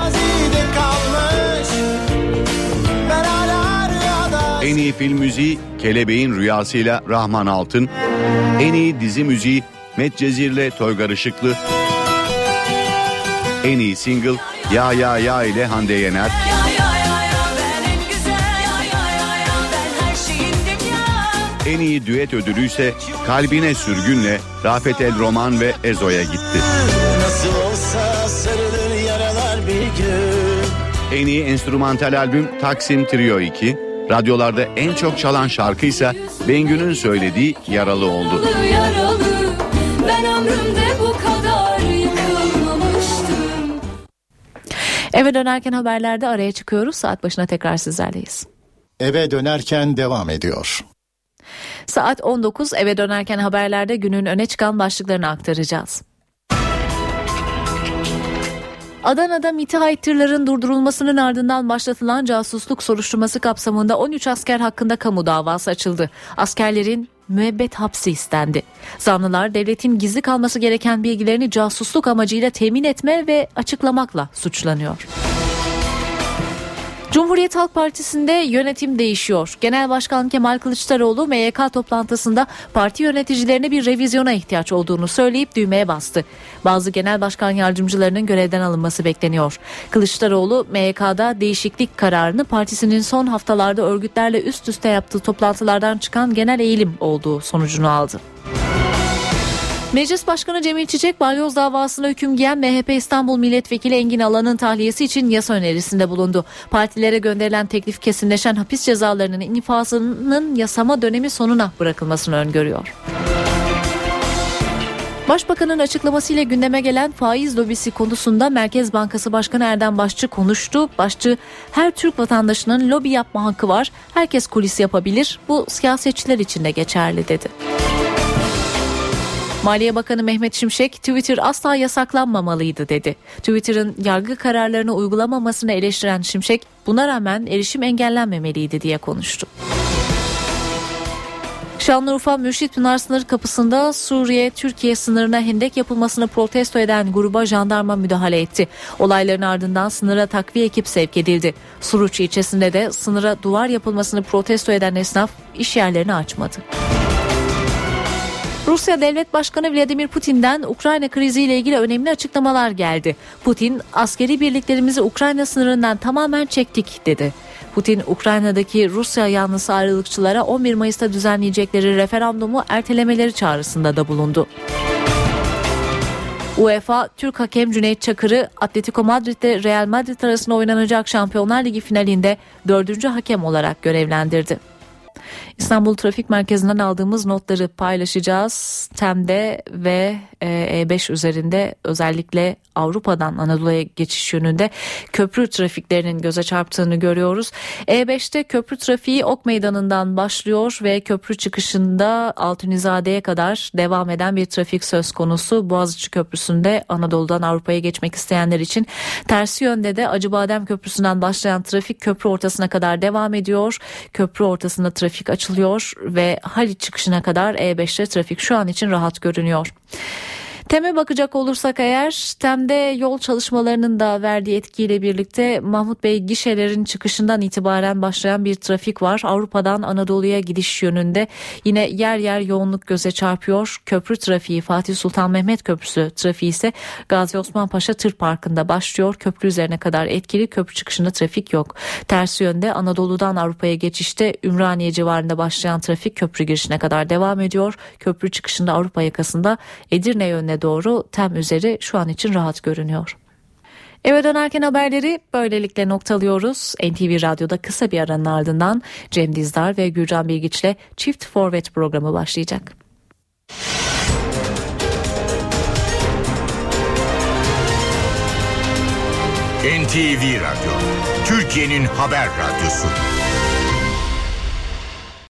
En iyi film müziği Kelebeğin Rüyası'yla Rahman Altın. En iyi dizi müziği Medcezir'le Toygar Işıklı. En iyi single Ya Ya Ya ile Hande Yener. En iyi düet ödülü ise Kalbine Sürgün'le Rafet El Roman ve Ezo'ya gitti. En iyi enstrümantal albüm Taksim Trio 2. Radyolarda en çok çalan şarkı ise Bengü'nün söylediği Yaralı oldu. Yaralı, ben ömrümde bu kadar yıkılmamıştım. Eve dönerken haberlerde araya çıkıyoruz. Saat başına tekrar sizlerleyiz. Eve dönerken devam ediyor. Saat 19 eve dönerken haberlerde günün öne çıkan başlıklarını aktaracağız. Adana'da MİT'i tırların durdurulmasının ardından başlatılan casusluk soruşturması kapsamında 13 asker hakkında kamu davası açıldı. Askerlerin müebbet hapsi istendi. Zanlılar devletin gizli kalması gereken bilgilerini casusluk amacıyla temin etme ve açıklamakla suçlanıyor. Cumhuriyet Halk Partisi'nde yönetim değişiyor. Genel Başkan Kemal Kılıçdaroğlu MYK toplantısında parti yöneticilerine bir revizyona ihtiyaç olduğunu söyleyip düğmeye bastı. Bazı genel başkan yardımcılarının görevden alınması bekleniyor. Kılıçdaroğlu MYK'da değişiklik kararını partisinin son haftalarda örgütlerle üst üste yaptığı toplantılardan çıkan genel eğilim olduğu sonucunu aldı. Meclis Başkanı Cemil Çiçek balyoz davasına hüküm giyen MHP İstanbul Milletvekili Engin Alan'ın tahliyesi için yasa önerisinde bulundu. Partilere gönderilen teklif kesinleşen hapis cezalarının infazının yasama dönemi sonuna bırakılmasını öngörüyor. Başbakanın açıklamasıyla gündeme gelen faiz lobisi konusunda Merkez Bankası Başkanı Erdem Başçı konuştu. Başçı her Türk vatandaşının lobi yapma hakkı var. Herkes kulis yapabilir. Bu siyasetçiler için de geçerli dedi. Maliye Bakanı Mehmet Şimşek Twitter asla yasaklanmamalıydı dedi. Twitter'ın yargı kararlarını uygulamamasını eleştiren Şimşek buna rağmen erişim engellenmemeliydi diye konuştu. Şanlıurfa Mürşit Pınar sınır kapısında Suriye-Türkiye sınırına hendek yapılmasını protesto eden gruba jandarma müdahale etti. Olayların ardından sınıra takviye ekip sevk edildi. Suruç ilçesinde de sınıra duvar yapılmasını protesto eden esnaf iş yerlerini açmadı. Rusya Devlet Başkanı Vladimir Putin'den Ukrayna kriziyle ilgili önemli açıklamalar geldi. Putin, askeri birliklerimizi Ukrayna sınırından tamamen çektik dedi. Putin, Ukrayna'daki Rusya yanlısı ayrılıkçılara 11 Mayıs'ta düzenleyecekleri referandumu ertelemeleri çağrısında da bulundu. UEFA Türk hakem Cüneyt Çakır'ı Atletico Madrid ile Real Madrid arasında oynanacak Şampiyonlar Ligi finalinde dördüncü hakem olarak görevlendirdi. İstanbul Trafik Merkezi'nden aldığımız notları paylaşacağız. Tem'de ve E5 e üzerinde özellikle Avrupa'dan Anadolu'ya geçiş yönünde köprü trafiklerinin göze çarptığını görüyoruz. E5'te köprü trafiği Ok Meydanı'ndan başlıyor ve köprü çıkışında Altunizade'ye kadar devam eden bir trafik söz konusu. Boğaziçi Köprüsü'nde Anadolu'dan Avrupa'ya geçmek isteyenler için tersi yönde de Acıbadem Köprüsü'nden başlayan trafik köprü ortasına kadar devam ediyor. Köprü ortasında trafik açılıyor ve Haliç çıkışına kadar E5'te trafik şu an için rahat görünüyor. Tem'e bakacak olursak eğer Tem'de yol çalışmalarının da verdiği etkiyle birlikte Mahmut Bey gişelerin çıkışından itibaren başlayan bir trafik var. Avrupa'dan Anadolu'ya gidiş yönünde yine yer yer yoğunluk göze çarpıyor. Köprü trafiği Fatih Sultan Mehmet Köprüsü trafiği ise Gazi Osman Paşa Tır Parkı'nda başlıyor. Köprü üzerine kadar etkili köprü çıkışında trafik yok. Tersi yönde Anadolu'dan Avrupa'ya geçişte Ümraniye civarında başlayan trafik köprü girişine kadar devam ediyor. Köprü çıkışında Avrupa yakasında Edirne yönüne doğru tem üzeri şu an için rahat görünüyor. Eve dönerken haberleri böylelikle noktalıyoruz. NTV Radyo'da kısa bir aranın ardından Cem Dizdar ve Gürcan Bilgiç'le Çift Forvet programı başlayacak. NTV Radyo, Türkiye'nin haber radyosu.